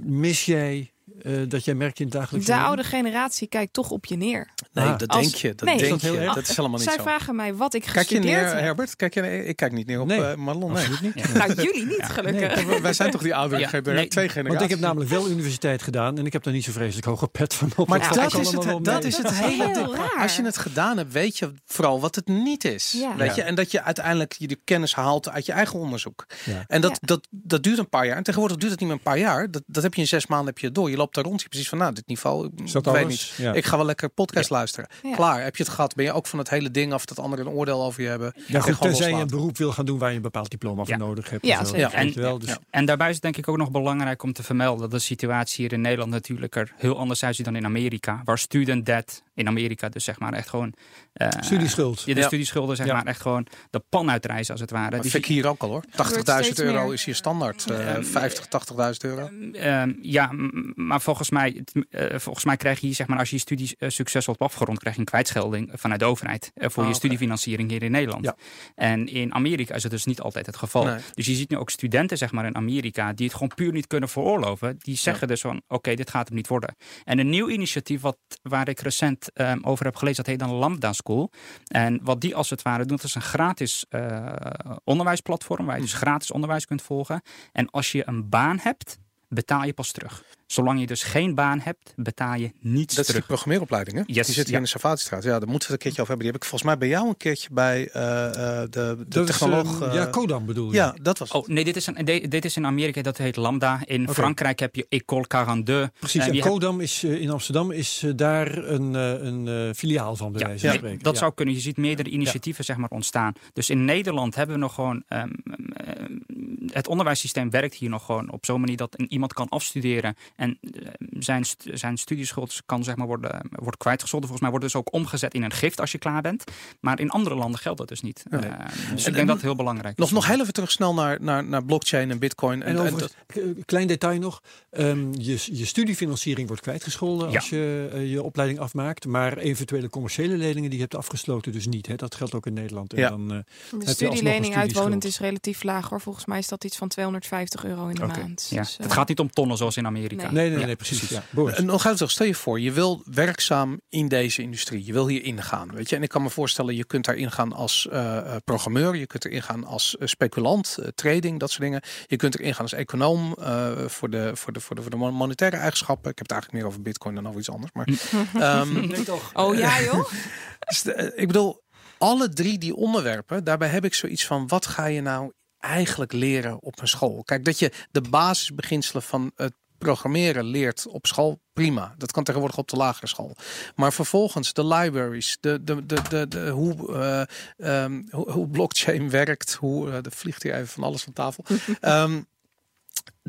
mis jij eh, dat jij merkt in het dagelijks De oude generatie kijkt toch op je neer. Nee, Ah. dat Als- denk je. Dat nee. denk Is dat heel je. Dat is helemaal niet Zij zo. vragen mij wat ik Kijk je gestudeerd neer, heb. Herbert? Kijk je, neer- ik kijk niet neer op Nee. eh, Marlon. Nee. Niet. Nou, jullie niet gelukkig. Nee, wij zijn toch die oudere Ja, generatie, nee, twee generaties. Want ik heb namelijk wel universiteit gedaan en ik heb daar niet zo vreselijk hoge pet van op. Maar Ja, Dat is het, dat is het hele heel ding. raar. Als je het gedaan hebt, weet je vooral wat het niet is. Ja. Weet je? En dat je uiteindelijk je de kennis haalt uit je eigen onderzoek. En dat, dat, dat duurt een paar jaar. En tegenwoordig duurt het niet meer een paar jaar. Dat, dat heb je in zes maanden heb je door. Je loopt daar rond. Je precies van, nou, dit niveau, ik dat weet alles? niet. Ja. Ik ga wel lekker podcast luisteren. Ja. Klaar, heb je het gehad? Ben je ook van het hele ding af dat anderen een oordeel over je hebben? Ja, goed, gewoon tenzij je een beroep wil gaan doen waar je een bepaald diploma voor Ja. nodig hebt. Ja, en zo. zeker. Dat weet je wel, dus- ja. En daarbij is het denk ik ook nog belangrijk om te vermelden dat de situatie hier in Nederland natuurlijk er heel anders uitziet dan in Amerika. Waar student debt in Amerika dus zeg maar echt gewoon... eh, Studieschuld. Ja, de Ja. studieschulden zeg Ja. maar echt gewoon de pan uitreizen als het ware. Maar Dus vind ik hier ook al hoor. 80.000 steeds euro meer. is hier standaard. eh, Ehm, 50, 80.000 euro. Ehm, ja, m- maar volgens mij, eh, volgens mij krijg je zeg maar, als je je studie eh, succesvol hebt afgerond, krijg je een kwijtschelding vanuit de overheid eh, voor Ah, je studiefinanciering hier in Nederland. Ja. En in Amerika is het dus niet altijd het geval. Nee. Dus je ziet nu ook studenten, zeg maar, in Amerika die het gewoon puur niet kunnen veroorloven. Die zeggen dus van, oké, dit gaat hem niet worden. En een nieuw initiatief wat, waar ik recent ehm, over heb gelezen, dat heet dan Lambda School. En wat die als het ware doet, is een gratis onderwijsplatform waar je dus gratis onderwijs kunt volgen. En als je een baan hebt, betaal je pas terug. Zolang je dus geen baan hebt, betaal je niets Dat is die terug. programmeeropleiding, hè? Yes, die zit hier ja. in de Savatistraat. Ja, daar moeten we het een keertje over hebben. Die heb ik volgens mij bij jou een keertje bij eh, eh, de, de Dat is, technoloog. ehm, eh, ja, Kodam bedoel je? ja, dat was het. Oh nee, dit is, een, de- dit is in Amerika, dat heet Lambda. In. Frankrijk heb je École 42. Precies, En en je hebt- Kodam is eh, in Amsterdam is eh, daar een, eh, een eh, filiaal van, bij Ja, wijze van nee, spreken. dat Ja. zou kunnen. Je ziet meerdere initiatieven zeg maar, ontstaan. Dus in Nederland hebben we nog gewoon. ehm, ehm, het onderwijssysteem werkt hier nog gewoon op zo'n manier dat iemand kan afstuderen. En eh, zijn, zijn studieschuld kan zeg maar, worden, wordt kwijtgescholden. Volgens mij wordt dus ook omgezet in een gift als je klaar bent. Maar in andere landen geldt dat dus niet. Eh, dus En- ik denk dat het heel belangrijk Nog, is. nog heel even terug snel naar, naar, naar blockchain en bitcoin. En en over klein detail nog. ehm, je, je studiefinanciering wordt kwijtgescholden Ja. als je eh, je opleiding afmaakt. Maar eventuele commerciële leningen die je hebt afgesloten dus niet. Hè? Dat geldt ook in Nederland. En Ja. dan, eh, De studielening uitwonend is relatief laag hoor. Volgens mij is dat iets van 250 euro in de maand. Ja. Dus, eh, het gaat niet om tonnen zoals in Amerika. Nee. Nee, nee, Ja, nee, precies. Ja. En nog even, stel je voor, je wil werkzaam in deze industrie. Je wil hier ingaan, weet je. En ik kan me voorstellen, je kunt daar ingaan als eh, eh, programmeur. Je kunt er ingaan als eh, speculant, eh, trading, dat soort dingen. Je kunt er ingaan als econoom eh, voor, de, voor, de, voor, de, voor de monetaire eigenschappen. Ik heb het eigenlijk meer over bitcoin dan over iets anders. Maar ehm, Nee, toch? Oh ja, joh. dus eh, ik bedoel, alle drie die onderwerpen, daarbij heb ik zoiets van, wat ga je nou eigenlijk leren op een school? Kijk, dat je de basisbeginselen van het programmeren leert op school, prima. Dat kan tegenwoordig op de lagere school. Maar vervolgens de libraries, de, de, de, de, de, hoe, eh, ehm, hoe, hoe blockchain werkt, hoe, uh, er vliegt hier even van alles van tafel. Ehm,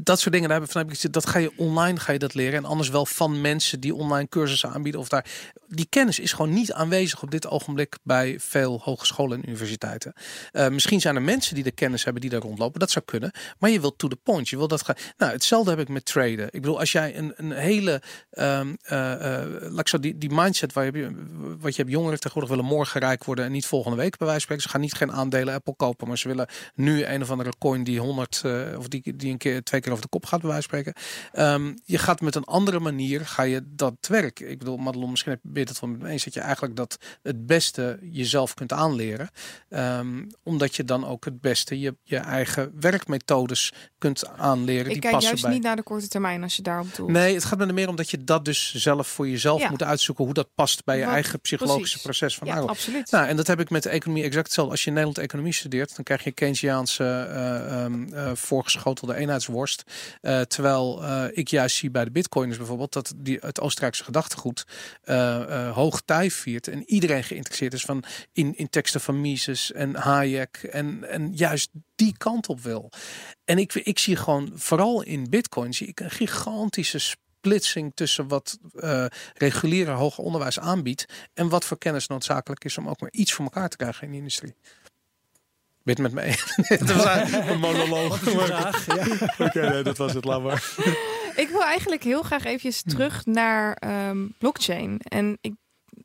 dat soort dingen, daar heb van heb ik dat ga je online ga je dat leren. En anders wel van mensen die online cursussen aanbieden. Of daar, die kennis is gewoon niet aanwezig op dit ogenblik bij veel hogescholen en universiteiten. Uh, misschien zijn er mensen die de kennis hebben die daar rondlopen. Dat zou kunnen. Maar je wilt to the point. Je wil dat gaan. Nou, hetzelfde heb ik met traden. Ik bedoel, als jij een, een hele, um, uh, zo die, die mindset waar je, wat je hebt, jongeren tegenwoordig willen morgen rijk worden en niet volgende week bij wijze van spreken. Ze gaan niet geen aandelen Apple kopen, maar ze willen nu een of andere coin die 100 uh, of die, die een keer twee over de kop gaat bij wijze spreken. Um, je gaat met een andere manier ga je dat werk. Ik bedoel, Madelon, misschien heb je het van met me eens dat je eigenlijk dat het beste jezelf kunt aanleren, um, omdat je dan ook het beste je, je eigen werkmethodes kunt aanleren. Ik die kijk passen juist bij. niet naar de korte termijn als je daarop doet. Nee, het gaat me er meer om dat je dat dus zelf voor jezelf Ja. moet uitzoeken hoe dat past bij je Wat- eigen psychologische precies. proces van ja, absoluut. nou, en dat heb ik met de economie exact hetzelfde. Als je in Nederland economie studeert, dan krijg je Keynesiaanse uh, um, uh, voorgeschotelde eenheidsworst. Uh, terwijl ik juist zie bij de bitcoiners bijvoorbeeld dat die, het Oostenrijkse gedachtegoed hoog tij viert. En iedereen geïnteresseerd is van in, in teksten van Mises en Hayek. En, en juist die kant op wil. En ik, ik zie gewoon, vooral in bitcoin, zie ik een gigantische splitsing tussen wat uh, reguliere hoger onderwijs aanbiedt en wat voor kennis noodzakelijk is om ook maar iets voor elkaar te krijgen in de industrie. Het met me eens? dat was een monoloog. Vraag, ja. Oké, okay, nee, dat was het. Laat maar. Ik wil eigenlijk heel graag eventjes terug naar um, blockchain. En ik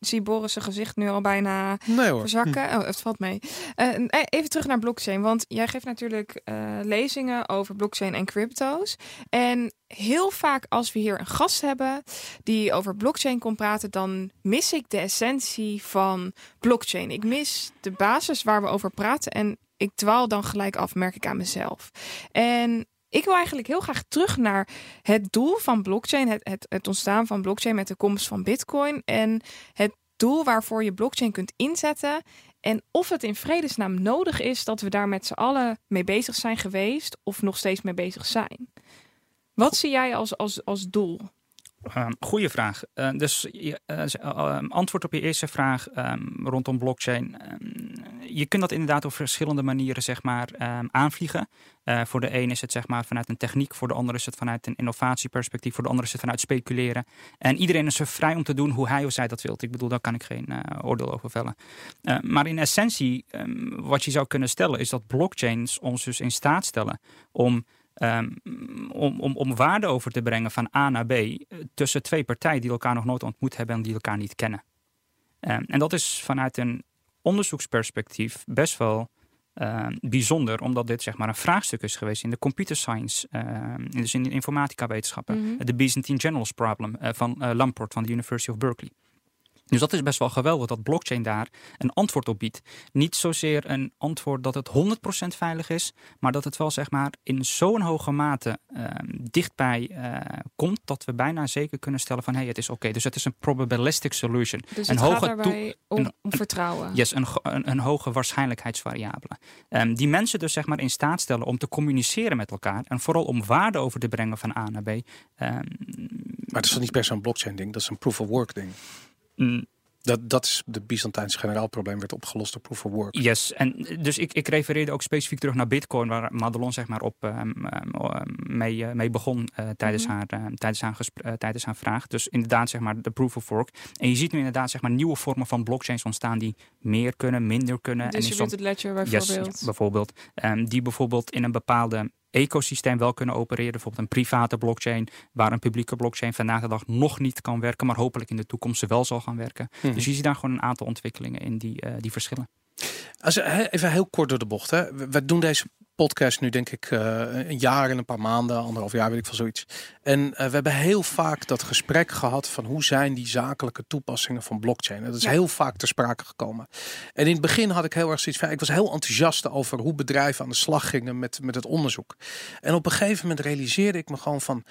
zie Boris zijn gezicht nu al bijna nee, verzakken. Oh, het valt mee. Uh, even terug naar blockchain. Want jij geeft natuurlijk uh, lezingen over blockchain en crypto's. En heel vaak als we hier een gast hebben die over blockchain komt praten, dan mis ik de essentie van blockchain. Ik mis de basis waar we over praten. En ik dwaal dan gelijk af, merk ik aan mezelf. En ik wil eigenlijk heel graag terug naar het doel van blockchain, het, het, het, ontstaan van blockchain met de komst van Bitcoin en het doel waarvoor je blockchain kunt inzetten. En of het in vredesnaam nodig is dat we daar met z'n allen mee bezig zijn geweest of nog steeds mee bezig zijn. Wat zie jij als, als, als doel? Um, goeie vraag. Uh, dus uh, uh, antwoord op je eerste vraag rondom blockchain. Je kunt dat inderdaad op verschillende manieren zeg maar, aanvliegen. Uh, voor de een is het zeg maar, vanuit een techniek, voor de ander is het vanuit een innovatieperspectief, voor de ander is het vanuit speculeren. En iedereen is er vrij om te doen hoe hij of zij dat wilt. Ik bedoel, daar kan ik geen oordeel over vellen. Maar in essentie, wat je zou kunnen stellen, is dat blockchains ons dus in staat stellen om Um, om, om, om waarde over te brengen van A naar B tussen twee partijen die elkaar nog nooit ontmoet hebben en die elkaar niet kennen. Um, en dat is vanuit een onderzoeksperspectief best wel uh, bijzonder, omdat dit zeg maar een vraagstuk is geweest in de computer science, uh, dus in de informatica wetenschappen, de mm -hmm. Byzantine Generals Problem uh, van Lamport van de University of Berkeley. Dus dat is best wel geweldig dat blockchain daar een antwoord op biedt. Niet zozeer een antwoord dat het 100% veilig is, maar dat het wel zeg maar in zo'n hoge mate uh, dichtbij uh, komt dat we bijna zeker kunnen stellen van hé, hey, het is oké. Okay. Dus het is een probabilistic solution. Dus een het hoge gaat daarbij om, een, om vertrouwen. Yes, een, een, een hoge waarschijnlijkheidsvariabele. Um, die mensen dus zeg maar in staat stellen om te communiceren met elkaar en vooral om waarde over te brengen van A naar B. Um, maar dat is niet per se een blockchain ding, dat is een proof of work ding. Mm, dat, dat is de Byzantijnse generaalprobleem werd opgelost door proof of work. Yes, en dus ik, ik refereerde ook specifiek terug naar Bitcoin, waar Madelon zeg maar op um, um, mee, uh, mee begon uh, tijdens, mm -hmm. haar, uh, tijdens, haar uh, tijdens haar vraag. Dus inderdaad zeg maar de proof of work. En je ziet nu inderdaad zeg maar nieuwe vormen van blockchains ontstaan die meer kunnen, minder kunnen. Distributed en ledger bijvoorbeeld. Yes, bijvoorbeeld. Um, die bijvoorbeeld in een bepaalde ecosysteem wel kunnen opereren. Bijvoorbeeld een private blockchain, waar een publieke blockchain vandaag de dag nog niet kan werken, maar hopelijk in de toekomst wel zal gaan werken. Mm -hmm. Dus je ziet daar gewoon een aantal ontwikkelingen in die, uh, die verschillen. Als, even heel kort door de bocht. Hè. We doen deze podcast nu denk ik uh, een jaar en een paar maanden, anderhalf jaar weet ik van zoiets. En uh, we hebben heel vaak dat gesprek gehad van hoe zijn die zakelijke toepassingen van blockchain. Dat is ja. heel vaak ter sprake gekomen. En in het begin had ik heel erg zoiets van, ik was heel enthousiast over hoe bedrijven aan de slag gingen met, met het onderzoek. En op een gegeven moment realiseerde ik me gewoon van,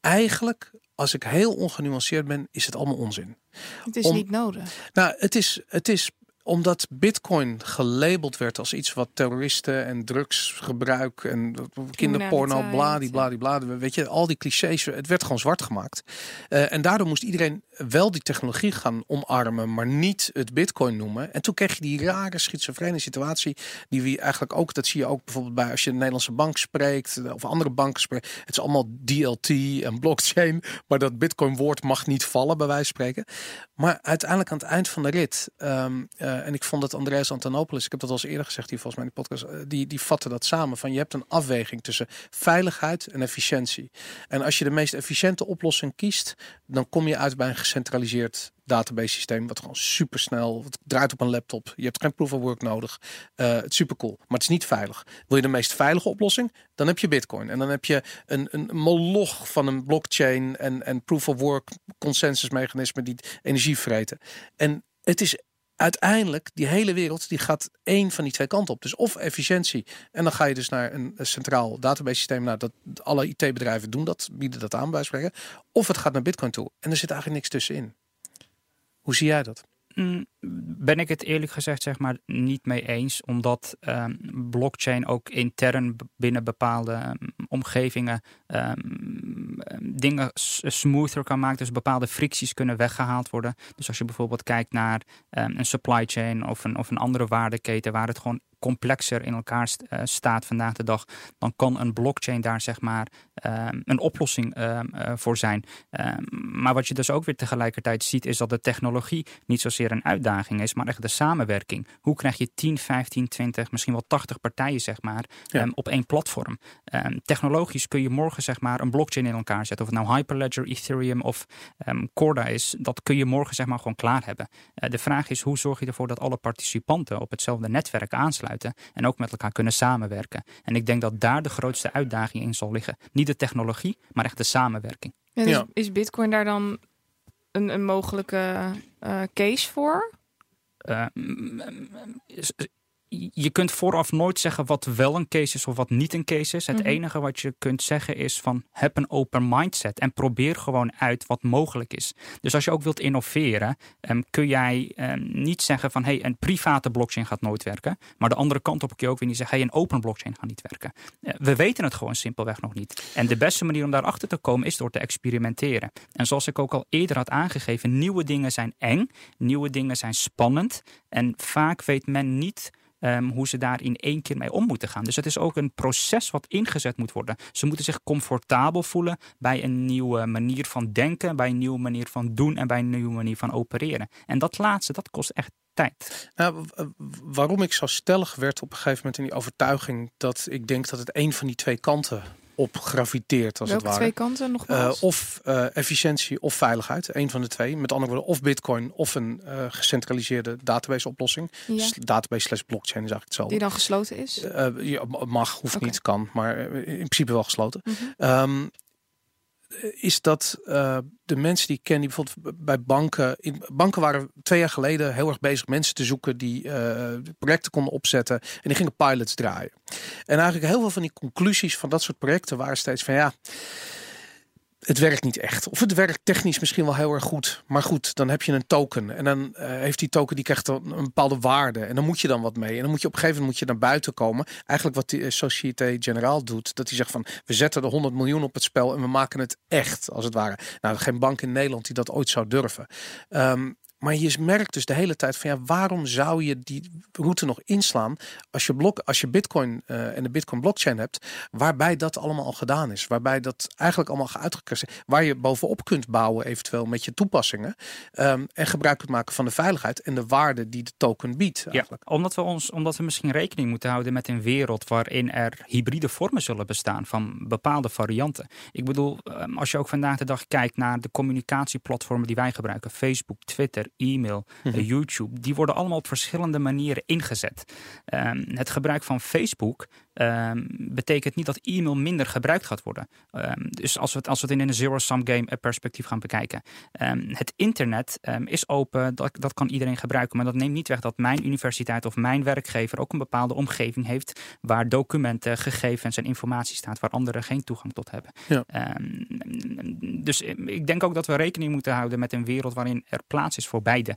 eigenlijk, als ik heel ongenuanceerd ben, is het allemaal onzin. Het is Om, niet nodig. Nou, het is, het is omdat Bitcoin gelabeld werd als iets wat terroristen en drugsgebruik en kinderporno, bladibladibla, weet je, al die clichés, het werd gewoon zwart gemaakt. Uh, en daardoor moest iedereen wel die technologie gaan omarmen, maar niet het Bitcoin noemen. En toen kreeg je die rare schizofrene situatie, die we eigenlijk ook, dat zie je ook bijvoorbeeld bij als je een Nederlandse bank spreekt of andere banken spreekt. Het is allemaal DLT en blockchain, maar dat Bitcoin-woord mag niet vallen, bij wijze van spreken. Maar uiteindelijk aan het eind van de rit. Um, uh, en ik vond dat Andreas Antonopoulos, ik heb dat al eens eerder gezegd hier volgens mij in de podcast, uh, die, die vatte dat samen. Van je hebt een afweging tussen veiligheid en efficiëntie. En als je de meest efficiënte oplossing kiest, dan kom je uit bij een gecentraliseerd database systeem wat gewoon super snel draait op een laptop. Je hebt geen proof of work nodig. Uh, het is super cool, maar het is niet veilig. Wil je de meest veilige oplossing? Dan heb je Bitcoin en dan heb je een, een moloch van een blockchain en, en proof of work consensusmechanismen die energie vreten. En het is uiteindelijk, die hele wereld, die gaat één van die twee kanten op. Dus of efficiëntie. En dan ga je dus naar een, centraal database systeem. Nou, dat alle IT-bedrijven doen dat, bieden dat aan bij spreken. Of het gaat naar Bitcoin toe. En er zit eigenlijk niks tussenin. Hoe zie jij dat? Ben ik het eerlijk gezegd zeg maar niet mee eens, omdat um, blockchain ook intern binnen bepaalde um, omgevingen um, dingen smoother kan maken, dus bepaalde fricties kunnen weggehaald worden. Dus als je bijvoorbeeld kijkt naar een supply chain of een, of een andere waardeketen waar het gewoon complexer in elkaar uh, staat vandaag de dag, dan kan een blockchain daar zeg maar um, een oplossing um, uh, voor zijn. Um, maar wat je dus ook weer tegelijkertijd ziet, is dat de technologie niet zozeer een uitdaging is, maar echt de samenwerking. Hoe krijg je 10, 15, 20, misschien wel 80 partijen zeg maar ja. op één platform? technologisch kun je morgen zeg maar een blockchain in elkaar zetten. Of het nou Hyperledger, Ethereum of Corda is, dat kun je morgen zeg maar gewoon klaar hebben. Uh, de vraag is hoe zorg je ervoor dat alle participanten op hetzelfde netwerk aansluiten? En ook met elkaar kunnen samenwerken. En ik denk dat daar de grootste uitdaging in zal liggen. Niet de technologie, maar echt de samenwerking. Ja, dus Is Bitcoin daar dan een, een mogelijke uh, case voor? Uh, je kunt vooraf nooit zeggen wat wel een case is of wat niet een case is. Het mhm. enige wat je kunt zeggen is van heb een open mindset en probeer gewoon uit wat mogelijk is. Dus als je ook wilt innoveren, um, kun jij um, niet zeggen van hey, een private blockchain gaat nooit werken. Maar de andere kant op kun je ook weer niet zeggen hey, een open blockchain gaat niet werken. Uh, we weten het gewoon simpelweg nog niet. En de beste manier om daarachter te komen is door te experimenteren. En zoals ik ook al eerder had aangegeven, nieuwe dingen zijn eng, nieuwe dingen zijn spannend. En vaak weet men niet um, hoe ze daar in één keer mee om moeten gaan. Dus het is ook een proces wat ingezet moet worden. Ze moeten zich comfortabel voelen bij een nieuwe manier van denken, bij een nieuwe manier van doen en bij een nieuwe manier van opereren. En dat laatste, dat kost echt tijd. Nou, waarom ik zo stellig werd op een gegeven moment in die overtuiging dat ik denk dat het een van die twee kanten op graviteert als Welke het ware. twee kanten nog uh, Of uh, efficiëntie of veiligheid. Een van de twee. Met andere woorden, of bitcoin of een uh, gecentraliseerde database oplossing. Ja. Database slash blockchain is eigenlijk hetzelfde. Die dan gesloten is? ja, mag, hoeft okay. niet, kan. Maar in principe wel gesloten. Mm -hmm. um, is dat uh, de mensen die ik ken, die bijvoorbeeld bij banken. In, banken waren twee jaar geleden heel erg bezig mensen te zoeken die uh, projecten konden opzetten. En die gingen pilots draaien. En eigenlijk heel veel van die conclusies van dat soort projecten waren steeds van ja het werkt niet echt. Of het werkt technisch misschien wel heel erg goed. Maar goed, dan heb je een token. En dan uh, heeft die token die krijgt een, bepaalde waarde. En dan moet je dan wat mee. En dan moet je op een gegeven moment moet je naar buiten komen. Eigenlijk wat die Société Générale doet. Dat hij zegt van we zetten de 100 miljoen op het spel. En we maken het echt als het ware. Nou, geen bank in Nederland die dat ooit zou durven. Um, maar je merkt dus de hele tijd van ja, waarom zou je die route nog inslaan als je, blok, als je Bitcoin uh, en de Bitcoin blockchain hebt, waarbij dat allemaal al gedaan is, waarbij dat eigenlijk allemaal uitgekregen is, waar je bovenop kunt bouwen eventueel met je toepassingen um, en gebruik kunt maken van de veiligheid en de waarde die de token biedt. Eigenlijk. Ja, omdat we ons, omdat we misschien rekening moeten houden met een wereld waarin er hybride vormen zullen bestaan van bepaalde varianten. Ik bedoel, um, als je ook vandaag de dag kijkt naar de communicatieplatformen die wij gebruiken, Facebook, Twitter e-mail, mm YouTube, die worden allemaal op verschillende manieren ingezet. Um, het gebruik van Facebook ehm, betekent niet dat e-mail minder gebruikt gaat worden. Ehm, dus als we, het, als we het in een zero-sum game eh, perspectief gaan bekijken. Ehm, het internet is open, dat, dat kan iedereen gebruiken. Maar dat neemt niet weg dat mijn universiteit of mijn werkgever ook een bepaalde omgeving heeft waar documenten, gegevens en informatie staat waar anderen geen toegang tot hebben. Ja. dus ik denk ook dat we rekening moeten houden met een wereld waarin er plaats is voor beide.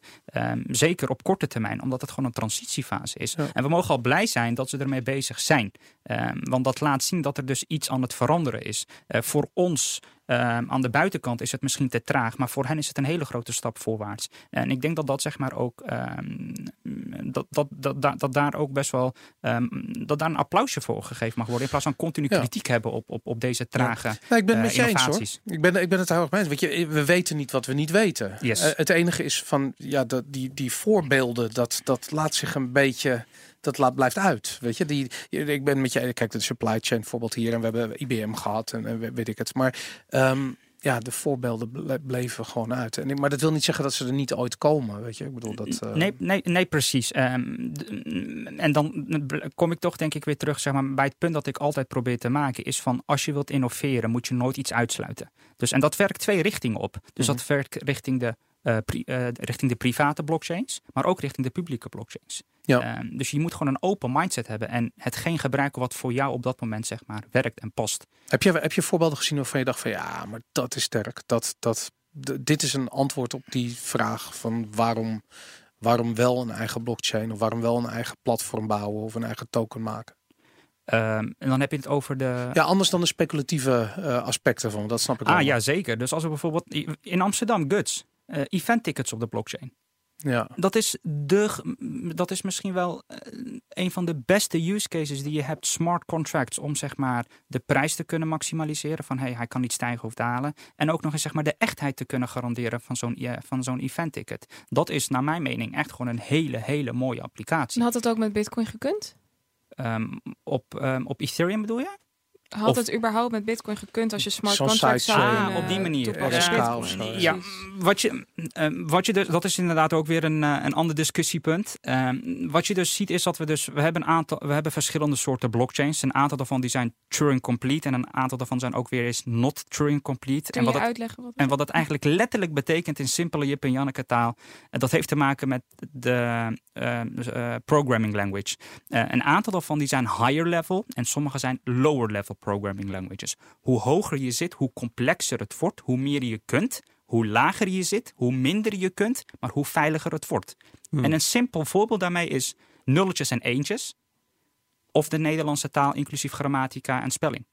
zeker op korte termijn, omdat het gewoon een transitiefase is. En we mogen al blij zijn dat ze ermee bezig zijn. Ehm, want dat laat zien dat er dus iets aan het veranderen is. Uh, voor ons ehm, aan de buitenkant is het misschien te traag, maar voor hen is het een hele grote stap voorwaarts. En ik denk dat dat zeg maar ook um, dat, dat, dat, dat, dat, daar ook best wel dat daar een applausje voor gegeven mag worden. In plaats van continu kritiek hebben op, op, op deze trage ja. ik ben het uh, met je eens hoor. Ik ben, ik ben het heel erg mee eens. we weten niet wat we niet weten. Yes. Uh, het enige is van ja, dat, die, die voorbeelden, dat, dat laat zich een beetje dat laat, blijft uit. Weet je, die, ik ben met je, kijk, de supply chain voorbeeld hier en we hebben IBM gehad en, en weet ik het. Maar um, ja, de voorbeelden bleven gewoon uit. En, maar dat wil niet zeggen dat ze er niet ooit komen. Weet je, ik bedoel dat. Uh... Nee, nee, nee, precies. Um, en dan kom ik toch denk ik weer terug zeg maar, bij het punt dat ik altijd probeer te maken is van als je wilt innoveren moet je nooit iets uitsluiten. Dus en dat werkt twee richtingen op. Dus Mhm. dat werkt richting de uh, pri, uh, richting de private blockchains, maar ook richting de publieke blockchains. Ja. Uh, dus je moet gewoon een open mindset hebben en hetgeen gebruiken wat voor jou op dat moment zeg maar werkt en past. Heb je, heb je voorbeelden gezien waarvan je dacht van ja, maar dat is sterk. Dat, dat, dit is een antwoord op die vraag van waarom, waarom wel een eigen blockchain of waarom wel een eigen platform bouwen of een eigen token maken? Um, en dan heb je het over de. Ja, anders dan de speculatieve uh, aspecten van, dat snap ik ah, wel. ja, zeker. Dus als we bijvoorbeeld in Amsterdam Guts, uh, event tickets op de blockchain. Ja. Dat, is de, dat is misschien wel uh, een van de beste use cases die je hebt. Smart contracts om zeg maar de prijs te kunnen maximaliseren. Van hey, hij kan niet stijgen of dalen. En ook nog eens zeg maar de echtheid te kunnen garanderen van zo'n van zo'n event ticket. Dat is naar mijn mening echt gewoon een hele, hele mooie applicatie. En had het ook met Bitcoin gekund? Um, op, um, op Ethereum bedoel je? Had of, het überhaupt met Bitcoin gekund als je smart zo'n contracts zou ah, kunnen op die manier. toepassen? Ja, ja. ja, wat je, uh, wat je dus, dat is inderdaad ook weer een, uh, een ander discussiepunt. Uh, wat je dus ziet is dat we dus, we hebben een aantal, we hebben verschillende soorten blockchains. Een aantal daarvan die zijn Turing complete en een aantal daarvan zijn ook weer eens not Turing complete. Kun en wat je het, uitleggen wat en wat dat eigenlijk letterlijk betekent in simpele Jip en Janneke taal, dat heeft te maken met de uh, programming language. Uh, een aantal daarvan die zijn higher level en sommige zijn lower level programming languages. Hoe hoger je zit, hoe complexer het wordt, hoe meer je kunt. Hoe lager je zit, hoe minder je kunt, maar hoe veiliger het wordt. Hmm. En een simpel voorbeeld daarmee is nulletjes en eentjes. Of de Nederlandse taal inclusief grammatica en spelling.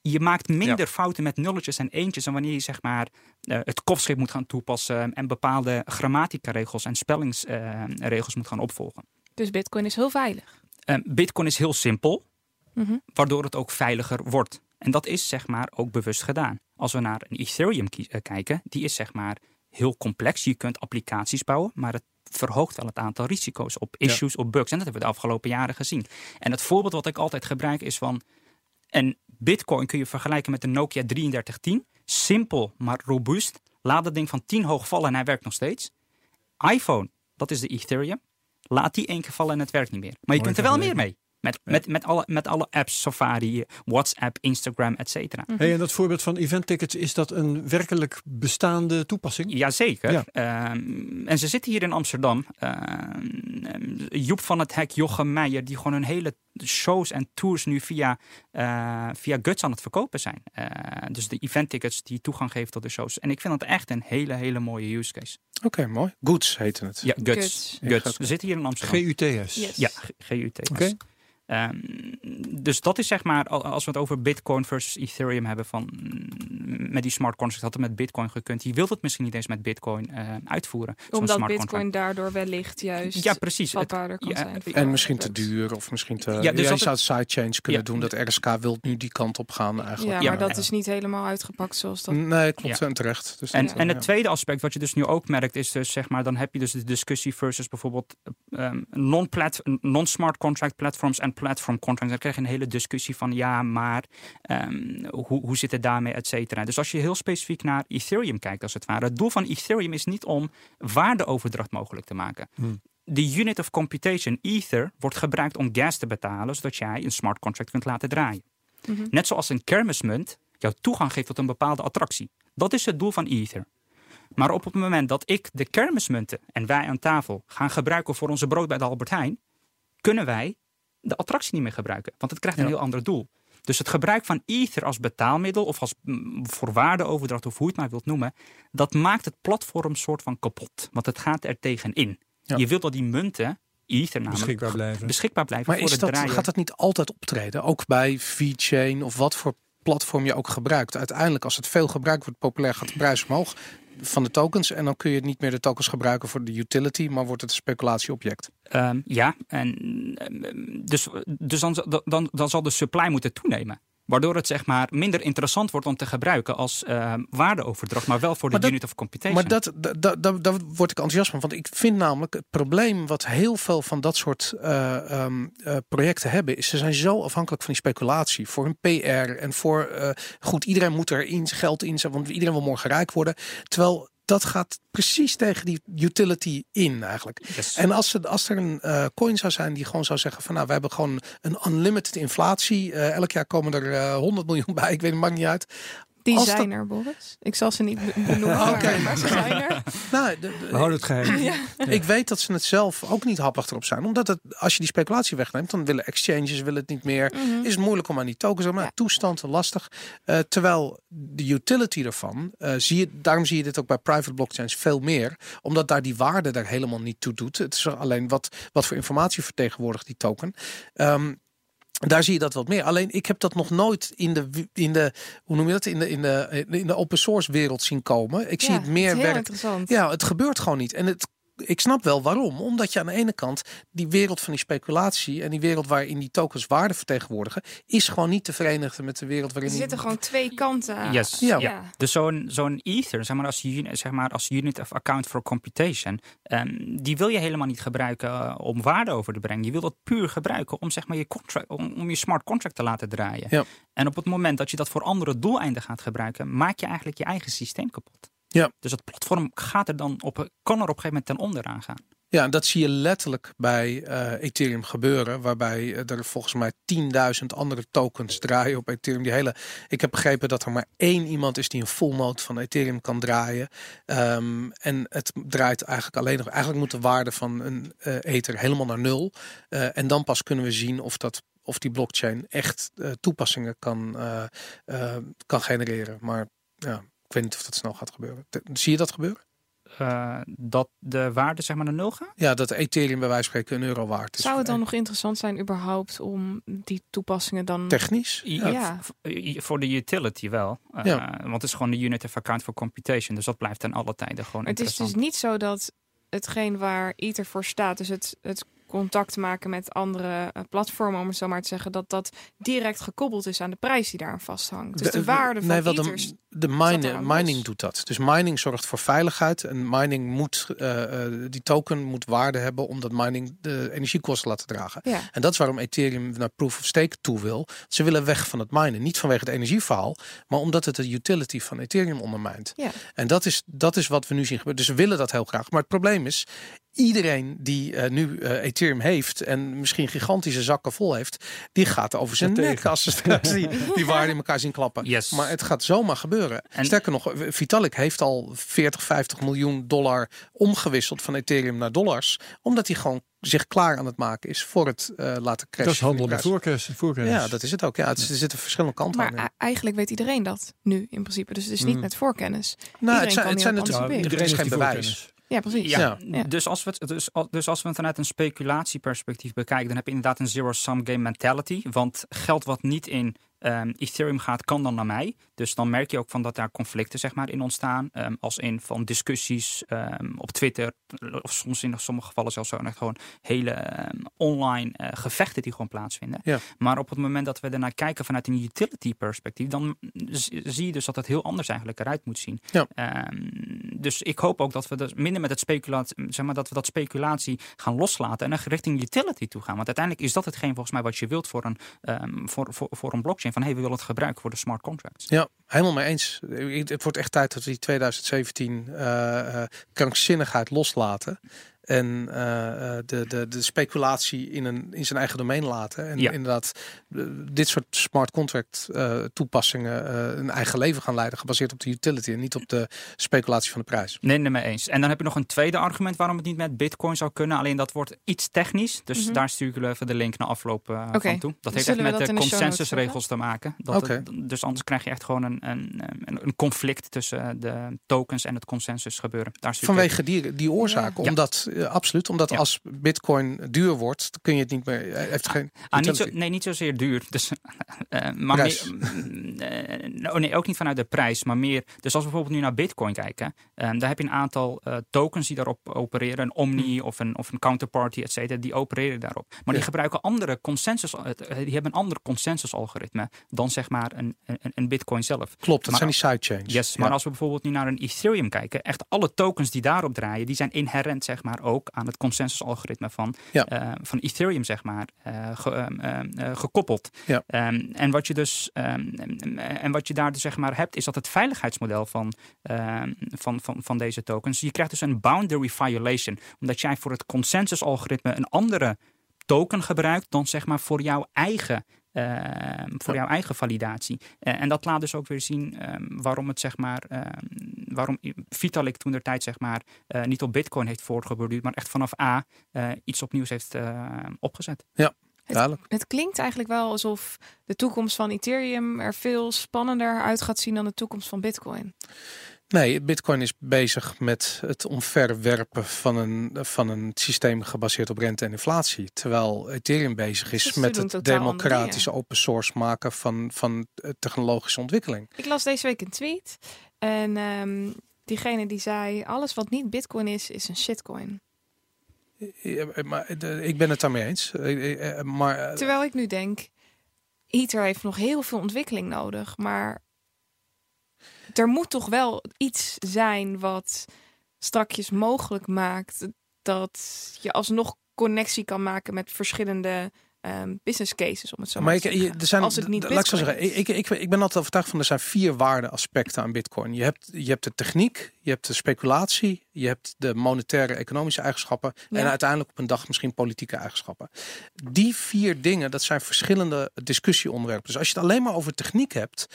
Je maakt minder ja. fouten met nulletjes en eentjes dan wanneer je zeg maar, uh, het kopschip moet gaan toepassen en bepaalde grammatica-regels en spellingsregels uh, moet gaan opvolgen. Dus Bitcoin is heel veilig. Uh, Bitcoin is heel simpel, mm -hmm. waardoor het ook veiliger wordt. En dat is zeg maar ook bewust gedaan. Als we naar een Ethereum kijken, die is zeg maar heel complex. Je kunt applicaties bouwen, maar het verhoogt wel het aantal risico's op issues, ja. op bugs. En dat hebben we de afgelopen jaren gezien. En het voorbeeld wat ik altijd gebruik is van een Bitcoin kun je vergelijken met de Nokia 3310. Simpel, maar robuust. Laat dat ding van 10 hoog vallen en hij werkt nog steeds. iPhone, dat is de Ethereum. Laat die één keer vallen en het werkt niet meer. Maar je Mooi kunt er wel meer mee. Met, met, met, alle, met alle apps, Safari, WhatsApp, Instagram, et cetera. Hey, en dat voorbeeld van event tickets, is dat een werkelijk bestaande toepassing? Jazeker. Ja. Ehm, en ze zitten hier in Amsterdam. Ehm, Joep van het Hek, Jochem Meijer, die gewoon hun hele shows en tours nu via, eh, via Guts aan het verkopen zijn. Eh, dus de event tickets die toegang geven tot de shows. En ik vind dat echt een hele, hele mooie use case. Oké, mooi. Goods heette het. Ja, Guts. Guts. Guts. We zitten hier in Amsterdam. GUTS. Yes. Ja, GUT. Oké. Um, dus dat is zeg maar, als we het over Bitcoin versus Ethereum hebben, van mm, met die smart contract had het met Bitcoin gekund. Je wilt het misschien niet eens met Bitcoin uh, uitvoeren. Omdat smart Bitcoin contract. daardoor wellicht juist Ja, precies. Vatbaarder kan ja, zijn. voor En misschien te duur of misschien te... Ja, Ja, dus je zou sidechains kunnen Ja. doen. Dat RSK wil nu die kant op gaan eigenlijk. Ja, Ja, maar dat ja. is niet helemaal uitgepakt zoals dat. Nee, klopt. Ja. En terecht. Dus en, en ja. het tweede aspect wat je dus nu ook merkt is dus zeg maar, dan heb je dus de discussie versus bijvoorbeeld um, non-plat- non-smart contract platforms en platform contracts. Dan krijg je een hele discussie van ja, maar um, hoe, hoe zit het daarmee, et cetera. Dus als je heel specifiek naar Ethereum kijkt als het ware. Het doel van Ethereum is niet om waardeoverdracht mogelijk te maken. Hmm. de unit of computation, Ether, wordt gebruikt om gas te betalen, zodat jij een smart contract kunt laten draaien. Mhm. Net zoals een kermismunt jou toegang geeft tot een bepaalde attractie. Dat is het doel van Ether. Maar op het moment dat ik de kermismunten en wij aan tafel gaan gebruiken voor onze brood bij de Albert Heijn, kunnen wij de attractie niet meer gebruiken. Want het krijgt een Ja. heel ander doel. Dus het gebruik van Ether als betaalmiddel of als mm, voor waardeoverdracht of hoe je het maar wilt noemen, dat maakt het platform soort van kapot. Want het gaat er tegenin. Ja. Je wilt dat die munten, Ether namelijk, beschikbaar blijven. beschikbaar blijven Maar voor is het dat, draaien. gaat dat niet altijd optreden? Ook bij VeChain of wat voor platform je ook gebruikt. Uiteindelijk, als het veel gebruikt wordt, populair gaat de prijs omhoog van de tokens. En dan kun je niet meer de tokens gebruiken voor de utility, maar wordt het een speculatieobject. Ehm, ja, en ehm, dus, dus dan, dan, dan zal de supply moeten toenemen. Waardoor het zeg maar minder interessant wordt om te gebruiken als ehm, waardeoverdracht, maar wel voor de dat- unit of computation. Maar dat, dat, dat, dat- daar word ik enthousiast van. Want ik vind namelijk het probleem wat heel veel van dat soort eh, ehm, eh, projecten hebben, is ze zijn zo afhankelijk van die speculatie. Voor hun PR en voor eh, goed, iedereen moet er in, geld in zetten, want iedereen wil morgen rijk worden. Terwijl dat gaat precies tegen die utility in eigenlijk. Yes. En als, er, als er een eh, coin zou zijn die gewoon zou zeggen van nou, we hebben gewoon een unlimited inflatie. Eh, elk jaar komen er eh 100 miljoen bij. Ik weet het, maakt niet uit. Die Als dat- zijn er, Boris. Ik zal ze niet be- benoemen, Oké. maar, maar ze zijn er. Nou, de- de- We houden het geheim. Ik weet dat ze het zelf ook niet happig erop zijn. Omdat het, als je die speculatie wegneemt, dan willen exchanges willen het niet meer. Mhm. Is het moeilijk om aan die tokens te maar Ja. toestand lastig. Eh, terwijl de utility ervan, eh, zie je, daarom zie je dit ook bij private blockchains veel meer. Omdat daar die waarde er helemaal niet toe doet. Het is alleen wat, wat voor informatie vertegenwoordigt die token. Ehm, daar zie je dat wat meer. Alleen ik heb dat nog nooit in de, in de hoe noem je dat, in de, in de, in de open source wereld zien komen. Ik zie het meer werken. interessant. Ja, het gebeurt gewoon niet. En het, ik snap wel waarom. Omdat je aan de ene kant die wereld van die speculatie en die wereld waarin die tokens waarde vertegenwoordigen, is gewoon niet te verenigen met de wereld Er waarin die- zitten gewoon twee kanten. Yes. Ja. Ja. Dus zo'n zo'n Ether, zeg maar, als, zeg maar als unit of account for computation, ehm, die wil je helemaal niet gebruiken eh, om waarde over te brengen. Je wil dat puur gebruiken om, zeg maar, je, contract, om, om je smart contract te laten draaien. Ja. En op het moment dat je dat voor andere doeleinden gaat gebruiken, maak je eigenlijk je eigen systeem kapot. Ja. Dus het platform gaat er dan op, kan er op een gegeven moment ten onder aan gaan. Ja, en dat zie je letterlijk bij eh, Ethereum gebeuren. Waarbij eh, er volgens mij 10.000 andere tokens draaien op Ethereum. Die hele, ik heb begrepen dat er maar één iemand is die een full node van Ethereum kan draaien. Ehm, en het draait eigenlijk alleen nog. Eigenlijk moet de waarde van een eh, Ether helemaal naar nul. En dan pas kunnen we zien of dat. Of die blockchain echt toepassingen kan, kan genereren. Maar ja, ik weet niet of dat snel gaat gebeuren. Zie je dat gebeuren? Eh, dat de waarde zeg maar naar nul gaat? Ja, dat Ethereum bij wijze van spreken een euro waard is. Zou het dan nog interessant zijn überhaupt om die toepassingen dan... technisch? Ja, Voor de utility wel. Eh, Ja. Want het is gewoon de unit of account for computation. Dus dat blijft ten alle tijden gewoon Maar het is dus niet zo dat hetgeen waar Ether voor staat, dus het, het contact maken met andere eh, platformen, om het zo maar te zeggen, dat dat direct gekoppeld is aan de prijs die daaraan vasthangt. Dus de, waarde van nee, wel de, de mine, los. mining doet dat. Dus mining zorgt voor veiligheid. En mining moet, eh, eh, die token moet waarde hebben omdat mining de energiekosten laten dragen. Ja. En dat is waarom Ethereum naar proof of stake toe wil. Ze willen weg van het minen. Niet vanwege het energieverhaal, maar omdat het de utility van Ethereum ondermijnt. Ja. En dat is, dat is wat we nu zien gebeuren. Dus ze willen dat heel graag. Maar het probleem is, iedereen die eh, nu eh, Ethereum heeft en misschien gigantische zakken vol heeft, die gaat over zijn nek als ze die, die waarde in elkaar zien klappen. Yes. Maar het gaat zomaar gebeuren. En- Sterker nog, Vitalik heeft al 40, 50 miljoen dollar omgewisseld van Ethereum naar dollars, omdat hij gewoon zich klaar aan het maken is voor het eh, laten crashen. Dat is handel met voorkennis. voorkennis. Ja, dat is het ook. Ja, het er zitten verschillende kanten Maar aan. e- eigenlijk weet iedereen dat nu in principe. Dus het is niet Mm. met voorkennis. nou, iedereen het zijn, kan het zijn natuurlijk anticiperen. er is geen bewijs. Ja, precies. Ja. Dus, als we het, dus, dus als we het vanuit een speculatieperspectief bekijken, dan heb je inderdaad een zero-sum game mentality. Want geld wat niet in ehm, Ethereum gaat, kan dan naar mij. Dus dan merk je ook van dat daar conflicten zeg maar, in ontstaan. Ehm, als in van discussies ehm, op Twitter. Of soms in sommige gevallen zelfs zo gewoon hele online eh, gevechten die gewoon plaatsvinden. Ja. Maar op het moment dat we ernaar kijken vanuit een utility perspectief, dan zie je dus dat het heel anders eigenlijk eruit moet zien. Ja. Dus ik hoop ook dat we dus minder met het speculatie, zeg maar, dat we dat speculatie gaan loslaten en richting utility toe gaan. Want uiteindelijk is dat hetgeen volgens mij wat je wilt voor een, voor, voor, voor een blockchain. Van hey, we willen het gebruiken voor de smart contracts. Ja, Helemaal mee eens. Het wordt echt tijd dat we die 2017 uh, krankzinnigheid loslaten. En uh, de, de, de speculatie in, een, in zijn eigen domein laten. En Ja. inderdaad, eh, dit soort smart contract eh, toepassingen eh, een eigen leven gaan leiden. Gebaseerd op de utility en niet op de speculatie van de prijs. Nee, nee, mee eens. En dan heb je nog een tweede argument waarom het niet met Bitcoin zou kunnen. Alleen dat wordt iets technisch. Dus Mhm. daar stuur ik jullie even de link naar afloop eh, Oké. van toe. Dat heeft Zullen echt met de consensusregels te maken. Dat het- dus anders krijg je echt gewoon een, een, een, een conflict tussen de tokens en het consensus gebeuren. Daar Vanwege die, die oorzaken. Ja. Omdat, eh, absoluut, omdat Ja. als bitcoin duur wordt, kun je het niet meer. Hij heeft geen Ah, niet zo, nee, niet zozeer duur. Dus, eh, maar meer, mm, eh, oh nee, ook niet vanuit de prijs, maar meer. Dus als we bijvoorbeeld nu naar Bitcoin kijken, eh, daar heb je een aantal eh, tokens die daarop opereren. Een Omni of, een, of een Counterparty, et cetera, die opereren daarop. Maar die gebruiken andere consensus, eh, die hebben een ander consensus-algoritme dan zeg maar een, een, een Bitcoin zelf. Klopt, dat Maar- zijn die sidechains. Yes, maar als we bijvoorbeeld nu naar een Ethereum kijken, echt alle tokens die daarop draaien, die zijn inherent zeg maar ook aan het consensus-algoritme van, Ja. eh, van Ethereum zeg maar eh, ge- ehm, ehm, eh, gekoppeld. Ja. Ehm, en wat je dus en wat je daar dus zeg maar hebt, is dat het veiligheidsmodel van, van, van, van deze tokens. Je krijgt dus een boundary violation, omdat jij voor het consensus-algoritme een andere token gebruikt dan zeg maar voor jouw eigen voor jouw eigen validatie. En dat laat dus ook weer zien waarom het zeg maar waarom Vitalik toen der tijd zeg maar eh, niet op Bitcoin heeft voortgeborduurd, maar echt vanaf A eh, iets opnieuws heeft eh, opgezet. Duidelijk. Het klinkt eigenlijk wel alsof de toekomst van Ethereum er veel spannender uit gaat zien dan de toekomst van Bitcoin. Nee, Bitcoin is bezig met het omverwerpen van een, van een systeem gebaseerd op rente en inflatie. Terwijl Ethereum bezig is Dus met het democratische open source maken van, van technologische ontwikkeling. Ik las deze week een tweet en ehm, diegene die zei: alles wat niet Bitcoin is, is een shitcoin. Ja, maar de- ik ben het daarmee eens. Eh, eh, Maar eh, Terwijl ik nu denk, Ether heeft nog heel veel ontwikkeling nodig, maar er moet toch wel iets zijn wat strakjes mogelijk maakt dat je alsnog connectie kan maken met verschillende ehm, business cases, om het zo maar, Maar te ik, je- zeggen. er zijn, Als het niet laat ik zeggen, ik, ik, ik ben altijd overtuigd van er zijn vier waardeaspecten aan Bitcoin. Je hebt, je hebt de techniek, je hebt de speculatie, je hebt de monetaire economische eigenschappen en uiteindelijk op een dag misschien politieke eigenschappen. Die vier dingen, dat zijn verschillende discussieonderwerpen. Dus als je het alleen maar over techniek hebt,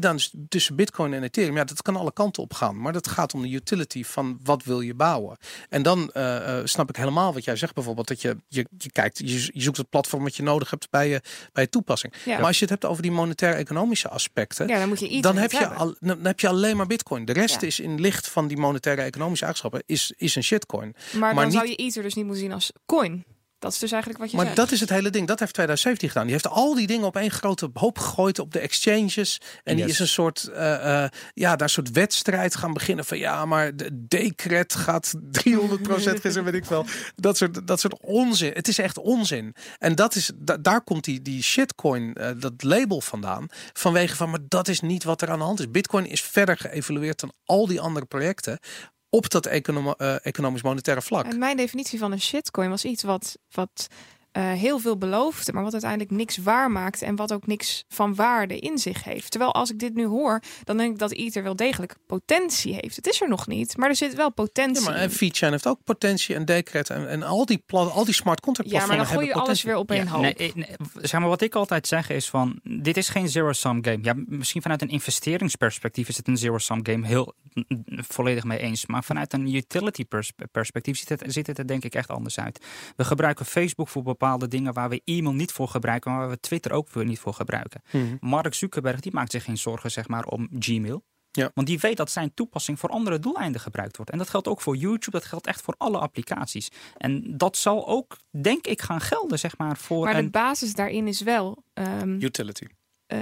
dan is tussen Bitcoin en Ethereum, ja, dat kan alle kanten op gaan. Maar dat gaat om de utility van wat wil je bouwen. En dan eh, eh, snap ik helemaal wat jij zegt bijvoorbeeld, dat je, je, je kijkt, je, je zoekt het platform wat je nodig hebt bij je, bij je toepassing. Ja. Maar als je het hebt over die monetaire-economische aspecten, ja, dan moet je Ether dan niet heb, je al, dan heb je alleen maar Bitcoin. De rest Ja. is in licht van die monetaire economische eigenschappen is, is een shitcoin. Maar, maar dan niet- zou je Ether dus niet moeten zien als coin. Dat is dus eigenlijk wat je Maar zegt. dat is het hele ding. Dat heeft 2017 gedaan. Die heeft al die dingen op één grote hoop gegooid op de exchanges. En die Yes. is een soort, eh, eh, ja, daar een soort wedstrijd gaan beginnen van ja, maar de decret gaat 300% gisteren, weet ik wel. Dat soort, dat soort onzin. Het is echt onzin. En dat is, da- daar komt die, die shitcoin, eh, dat label vandaan. Vanwege van, maar dat is niet wat er aan de hand is. Bitcoin is verder geëvalueerd dan al die andere projecten op dat eh, economisch-monetaire vlak. En mijn definitie van een shitcoin was iets wat, wat eh, heel veel beloofde, maar wat uiteindelijk niks waar maakt en wat ook niks van waarde in zich heeft. Terwijl als ik dit nu hoor, dan denk ik dat Ether wel degelijk potentie heeft. Het is er nog niet, maar er zit wel potentie. Ja, maar in. en VeChain heeft ook potentie en Decred en, en al die pla- al die smart contract Ja, maar dan gooi je hebben alles potentie. weer op één Ja, hoop. nee, eh, nee, zeg maar, wat ik altijd zeg is van, dit is geen zero-sum game. Ja, misschien vanuit een investeringsperspectief is het een zero-sum game, heel volledig mee eens. Maar vanuit een utility pers- perspectief ziet het, ziet het er denk ik echt anders uit. We gebruiken Facebook voor bepaalde dingen waar we e-mail niet voor gebruiken, maar waar we Twitter ook weer niet voor gebruiken. Mhm. Mark Zuckerberg die maakt zich geen zorgen zeg maar, om Gmail. Ja. Want die weet dat zijn toepassing voor andere doeleinden gebruikt wordt. En dat geldt ook voor YouTube, dat geldt echt voor alle applicaties. En dat zal ook, denk ik, gaan gelden zeg maar, voor Maar een... de basis daarin is wel. ehm, Utility. eh,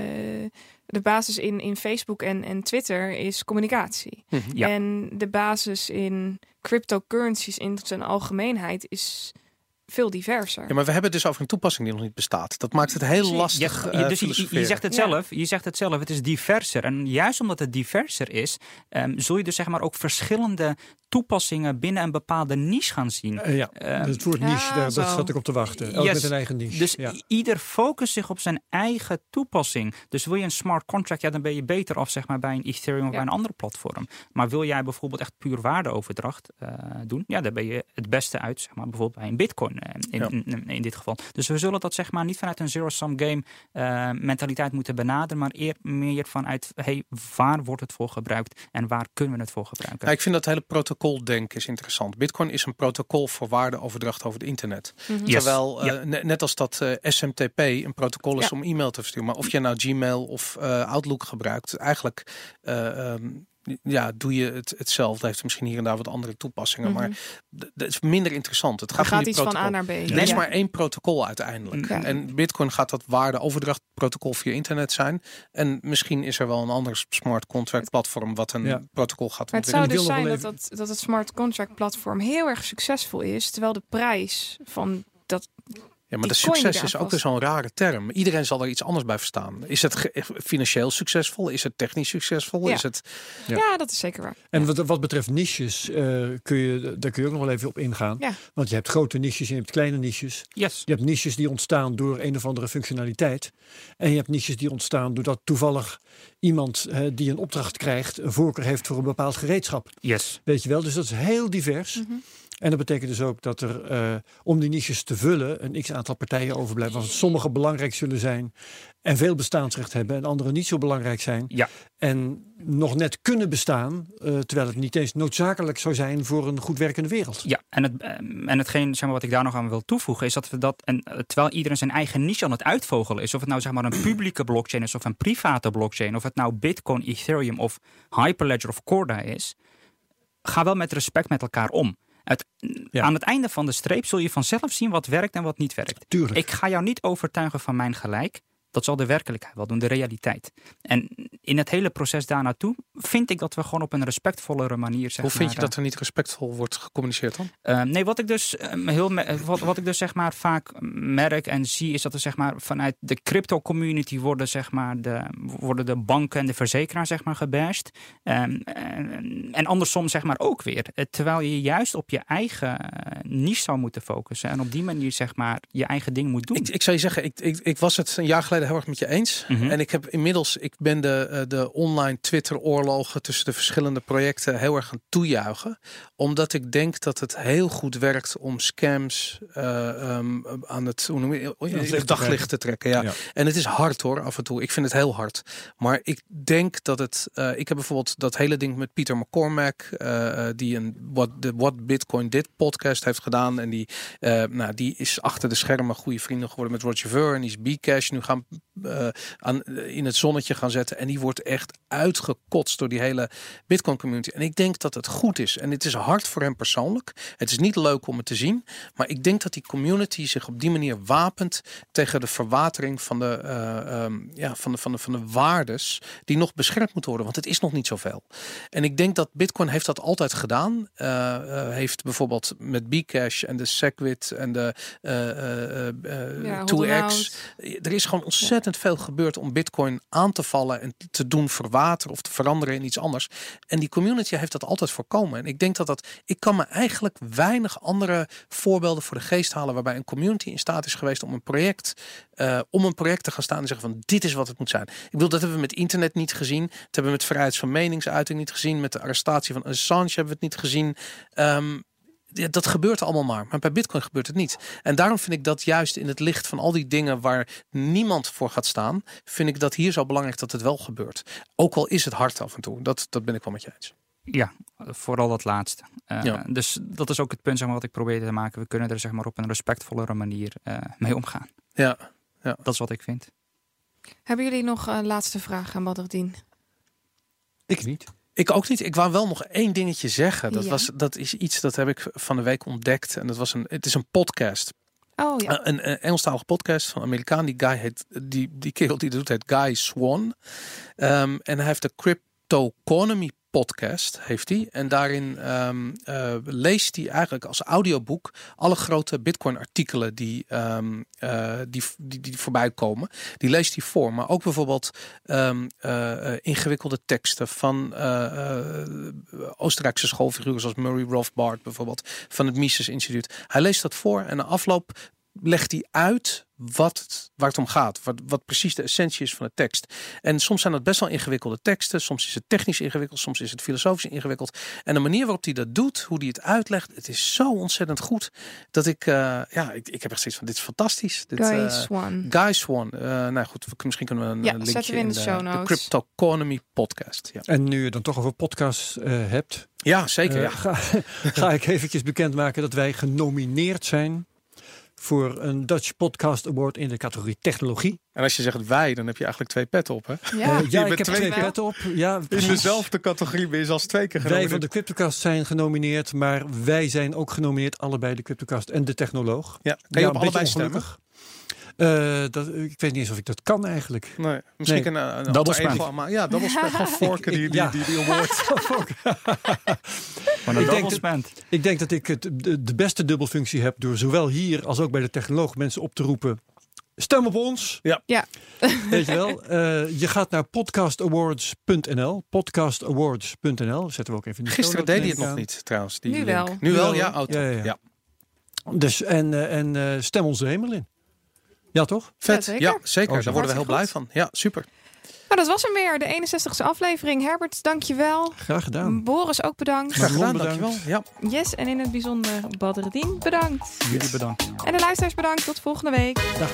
de basis in, in Facebook en, en Twitter is communicatie. Mhm. Ja. En de basis in cryptocurrencies in zijn algemeenheid is veel diverser. Ja, maar we hebben het dus over een toepassing die nog niet bestaat. Dat maakt het heel lastig. Eh, je, dus je, je zegt het Ja. zelf, je zegt het zelf, het is diverser. En juist omdat het diverser is, ehm, zul je dus zeg maar ook verschillende toepassingen binnen een bepaalde niche gaan zien. Eh, ja, het woord ja, niche, daar, dat zo. zat ik op te wachten. Elk Yes. met een eigen niche. Dus ja. ieder focust zich op zijn eigen toepassing. Dus wil je een smart contract, ja, dan ben je beter af zeg maar, bij een Ethereum of Ja. bij een andere platform. Maar wil jij bijvoorbeeld echt puur waardeoverdracht eh, doen, ja, daar ben je het beste uit, zeg maar, bijvoorbeeld bij een Bitcoin eh, in, Ja. in, in, in dit geval. Dus we zullen dat zeg maar niet vanuit een zero-sum game eh, mentaliteit moeten benaderen, maar eer, meer vanuit hey, waar wordt het voor gebruikt en waar kunnen we het voor gebruiken. Ja, ik vind dat hele protocoldenken is interessant. Bitcoin is een protocol voor waardeoverdracht over het internet. Mhm. Yes. Terwijl, eh, Ja. ne- net als dat eh, SMTP een protocol is Ja. om e-mail te versturen. Maar of je nou Gmail of eh, Outlook gebruikt, eigenlijk eh, ehm, ja, doe je het hetzelfde. Heeft misschien hier en daar wat andere toepassingen. Mhm. Maar d- dat is minder interessant. Het Er gaat, om gaat iets van protocol. A naar B. Er is Ja. maar één protocol uiteindelijk. Ja. En Bitcoin gaat dat waardeoverdrachtprotocol via internet zijn. En misschien is er wel een ander smart contract platform wat een Ja. protocol gaat Maar het zou dus zijn dat, dat, dat het smart contract platform heel erg succesvol is, terwijl de prijs van dat Ja, maar de succes is ook weer zo'n rare term. Iedereen zal er iets anders bij verstaan. Is het financieel succesvol? Is het technisch succesvol? Ja. Is het... Ja. ja. dat is zeker waar. En wat, wat betreft niches, eh, kun je, daar kun je ook nog wel even op ingaan. Ja. Want je hebt grote niches en je hebt kleine niches. Yes. Je hebt niches die ontstaan door een of andere functionaliteit. En je hebt niches die ontstaan doordat toevallig iemand eh, die een opdracht krijgt, een voorkeur heeft voor een bepaald gereedschap. Yes. Weet je wel? Dus dat is heel divers. Mhm. En dat betekent dus ook dat er eh, om die niches te vullen een x aantal partijen overblijven. Want sommige belangrijk zullen zijn en veel bestaansrecht hebben en andere niet zo belangrijk zijn. Ja. En nog net kunnen bestaan, eh, terwijl het niet eens noodzakelijk zou zijn voor een goed werkende wereld. Ja, en, het, ehm, en hetgeen zeg maar, wat ik daar nog aan wil toevoegen is dat we dat, en, eh, terwijl iedereen zijn eigen niche aan het uitvogelen is, of het nou zeg maar een publieke blockchain is of een private blockchain, of het nou Bitcoin, Ethereum of Hyperledger of Corda is, ga wel met respect met elkaar om. Het, Ja. Aan het einde van de streep zul je vanzelf zien wat werkt en wat niet werkt. Tuurlijk. Ik ga jou niet overtuigen van mijn gelijk. Dat zal de werkelijkheid wel doen, de realiteit. En in het hele proces daar naartoe vind ik dat we gewoon op een respectvollere manier zeg Hoe vind je dat er niet respectvol wordt gecommuniceerd dan? uh, nee, wat ik dus um, heel wat, wat ik dus zeg maar vaak merk en zie is dat er zeg maar vanuit de crypto community worden zeg maar de worden de banken en de verzekeraars zeg maar gebashed um, en, en andersom zeg maar ook weer. Terwijl je juist op je eigen niche zou moeten focussen en op die manier zeg maar je eigen ding moet doen. Ik, ik zou je zeggen, ik, ik, ik was het een jaar geleden heel erg met je eens. Mhm. En ik heb inmiddels, ik ben de, eh, de online Twitter oorlogen tussen de verschillende projecten heel erg gaan toejuichen. Omdat ik denk dat het heel goed werkt om scams eh, um, aan het, hoe noem je, in het daglicht te trekken. Ja. Ja. En het is hard hoor, af en toe. Ik vind het heel hard. Maar ik denk dat het, uh, ik heb bijvoorbeeld dat hele ding met Pieter McCormack, uh, die een What, de What Bitcoin Did podcast heeft gedaan. En die, nou, die is achter de schermen goede vrienden geworden met Roger Ver. En die is Bcash nu gaan uh, aan, in het zonnetje gaan zetten. En die wordt echt uitgekotst door die hele Bitcoin community. En ik denk dat het goed is. En het is hard voor hem persoonlijk. Het is niet leuk om het te zien. Maar ik denk dat die community zich op die manier wapent tegen de verwatering van de, uh, um, ja, van de, van de, van de waardes die nog beschermd moeten worden. Want het is nog niet zoveel. En ik denk dat Bitcoin heeft dat altijd gedaan. Uh, heeft bijvoorbeeld met Bcash en de Segwit en de ja, 2x. Er is gewoon ontzettend veel gebeurd om Bitcoin aan te vallen en te doen verwateren of te veranderen in iets anders. En die community heeft dat altijd voorkomen. En ik denk dat dat. Ik kan me eigenlijk weinig andere voorbeelden voor de geest halen waarbij een community in staat is geweest om een project, uh, om een project te gaan staan en zeggen van dit is wat het moet zijn. Ik bedoel, dat hebben we met internet niet gezien. Dat hebben we met vrijheid van meningsuiting niet gezien. Met de arrestatie van Assange hebben we het niet gezien. Um, ja, dat gebeurt allemaal maar. Maar bij Bitcoin gebeurt het niet. En daarom vind ik dat juist in het licht van al die dingen waar niemand voor gaat staan, vind ik dat hier zo belangrijk dat het wel gebeurt. Ook al is het hard af en toe. Dat, dat ben ik wel met je eens. Ja, vooral dat laatste. Uh, ja. Dus dat is ook het punt zeg maar, wat ik probeer te maken. We kunnen er zeg maar, op een respectvollere manier uh, mee omgaan. Ja. ja, dat is wat ik vind. Hebben jullie nog een laatste vraag aan Badrdien? Ik niet. Ik ook niet. Ik wou wel nog één dingetje zeggen. Dat, Ja. was, dat is iets dat heb ik van de week ontdekt. En dat was een, het is een podcast. Oh ja. Een, een Engelstalige podcast van een Amerikaan. Die guy heet, die, die kerel die dat doet heet Guy Swan. Um, en hij heeft de Cryptoconomy podcast, heeft hij. En daarin ehm, eh, leest hij eigenlijk als audioboek alle grote Bitcoin-artikelen die, ehm, eh, die, die, die voorbij komen. Die leest hij voor. Maar ook bijvoorbeeld ehm, eh, ingewikkelde teksten van Oostenrijkse schoolfiguren zoals Murray Rothbard bijvoorbeeld van het Mises Instituut. Hij leest dat voor en na afloop legt hij uit wat het, waar het om gaat. Wat, wat precies de essentie is van de tekst. En soms zijn dat best wel ingewikkelde teksten. Soms is het technisch ingewikkeld. Soms is het filosofisch ingewikkeld. En de manier waarop hij dat doet, hoe hij het uitlegt, het is zo ontzettend goed. Dat ik, eh, ja, ik, ik heb echt zoiets van, dit is fantastisch. Dit, Guy eh, Swan. Guy Swan. Eh, nou goed, we- misschien kunnen we een Ja, linkje zetten we in de show de notes. Cryptoconomy podcast. Ja, En nu je dan toch over podcasts eh, hebt, ja zeker. ja. ga, ga ik eventjes bekendmaken dat wij genomineerd zijn voor een Dutch Podcast Award in de categorie technologie. En als je zegt wij, dan heb je eigenlijk twee petten op. Hè? Ja, Eh, ja, bent ik heb twee petten op. Ja, In dezelfde categorie ben je zelfs twee keer Wij van de Cryptocast zijn genomineerd, maar wij zijn ook genomineerd, allebei de Cryptocast en de Technoloog. Ja, kan je Ja, op allebei beetje stemmen? Eh, dat, ik weet niet eens of ik dat kan eigenlijk. Nee, misschien Nee. een, een Double ego, maar ja, double smack. Gewoon forken die, die, Ja. die, die award. Maar Ik denk band. Ik denk dat ik het, de, de beste dubbelfunctie heb door zowel hier als ook bij de Technoloog mensen op te roepen. Stem op ons. Ja. Ja. Weet je wel. eh, je gaat naar podcastawards.nl. Podcastawards.nl. Zetten we ook even in de Gisteren deed hij het nog aan. niet, trouwens. Die Nu link. wel. Nu Nu wel, wel, ja. Ja, Ja, ja, ja. Dus, en eh, en eh, stem ons de hemel in. Ja, toch? Vet. Ja, Ja, zeker. zeker. Oh. Daar worden we heel blij van. Ja, super. Nou, dat was hem weer. De 61ste aflevering. Herbert, dankjewel. Graag gedaan. Boris ook bedankt. Graag gedaan, bedankt. dankjewel. Ja. Yes, en in het bijzonder Badreddin bedankt. Jullie bedankt. En de luisteraars bedankt. Tot volgende week. Dag.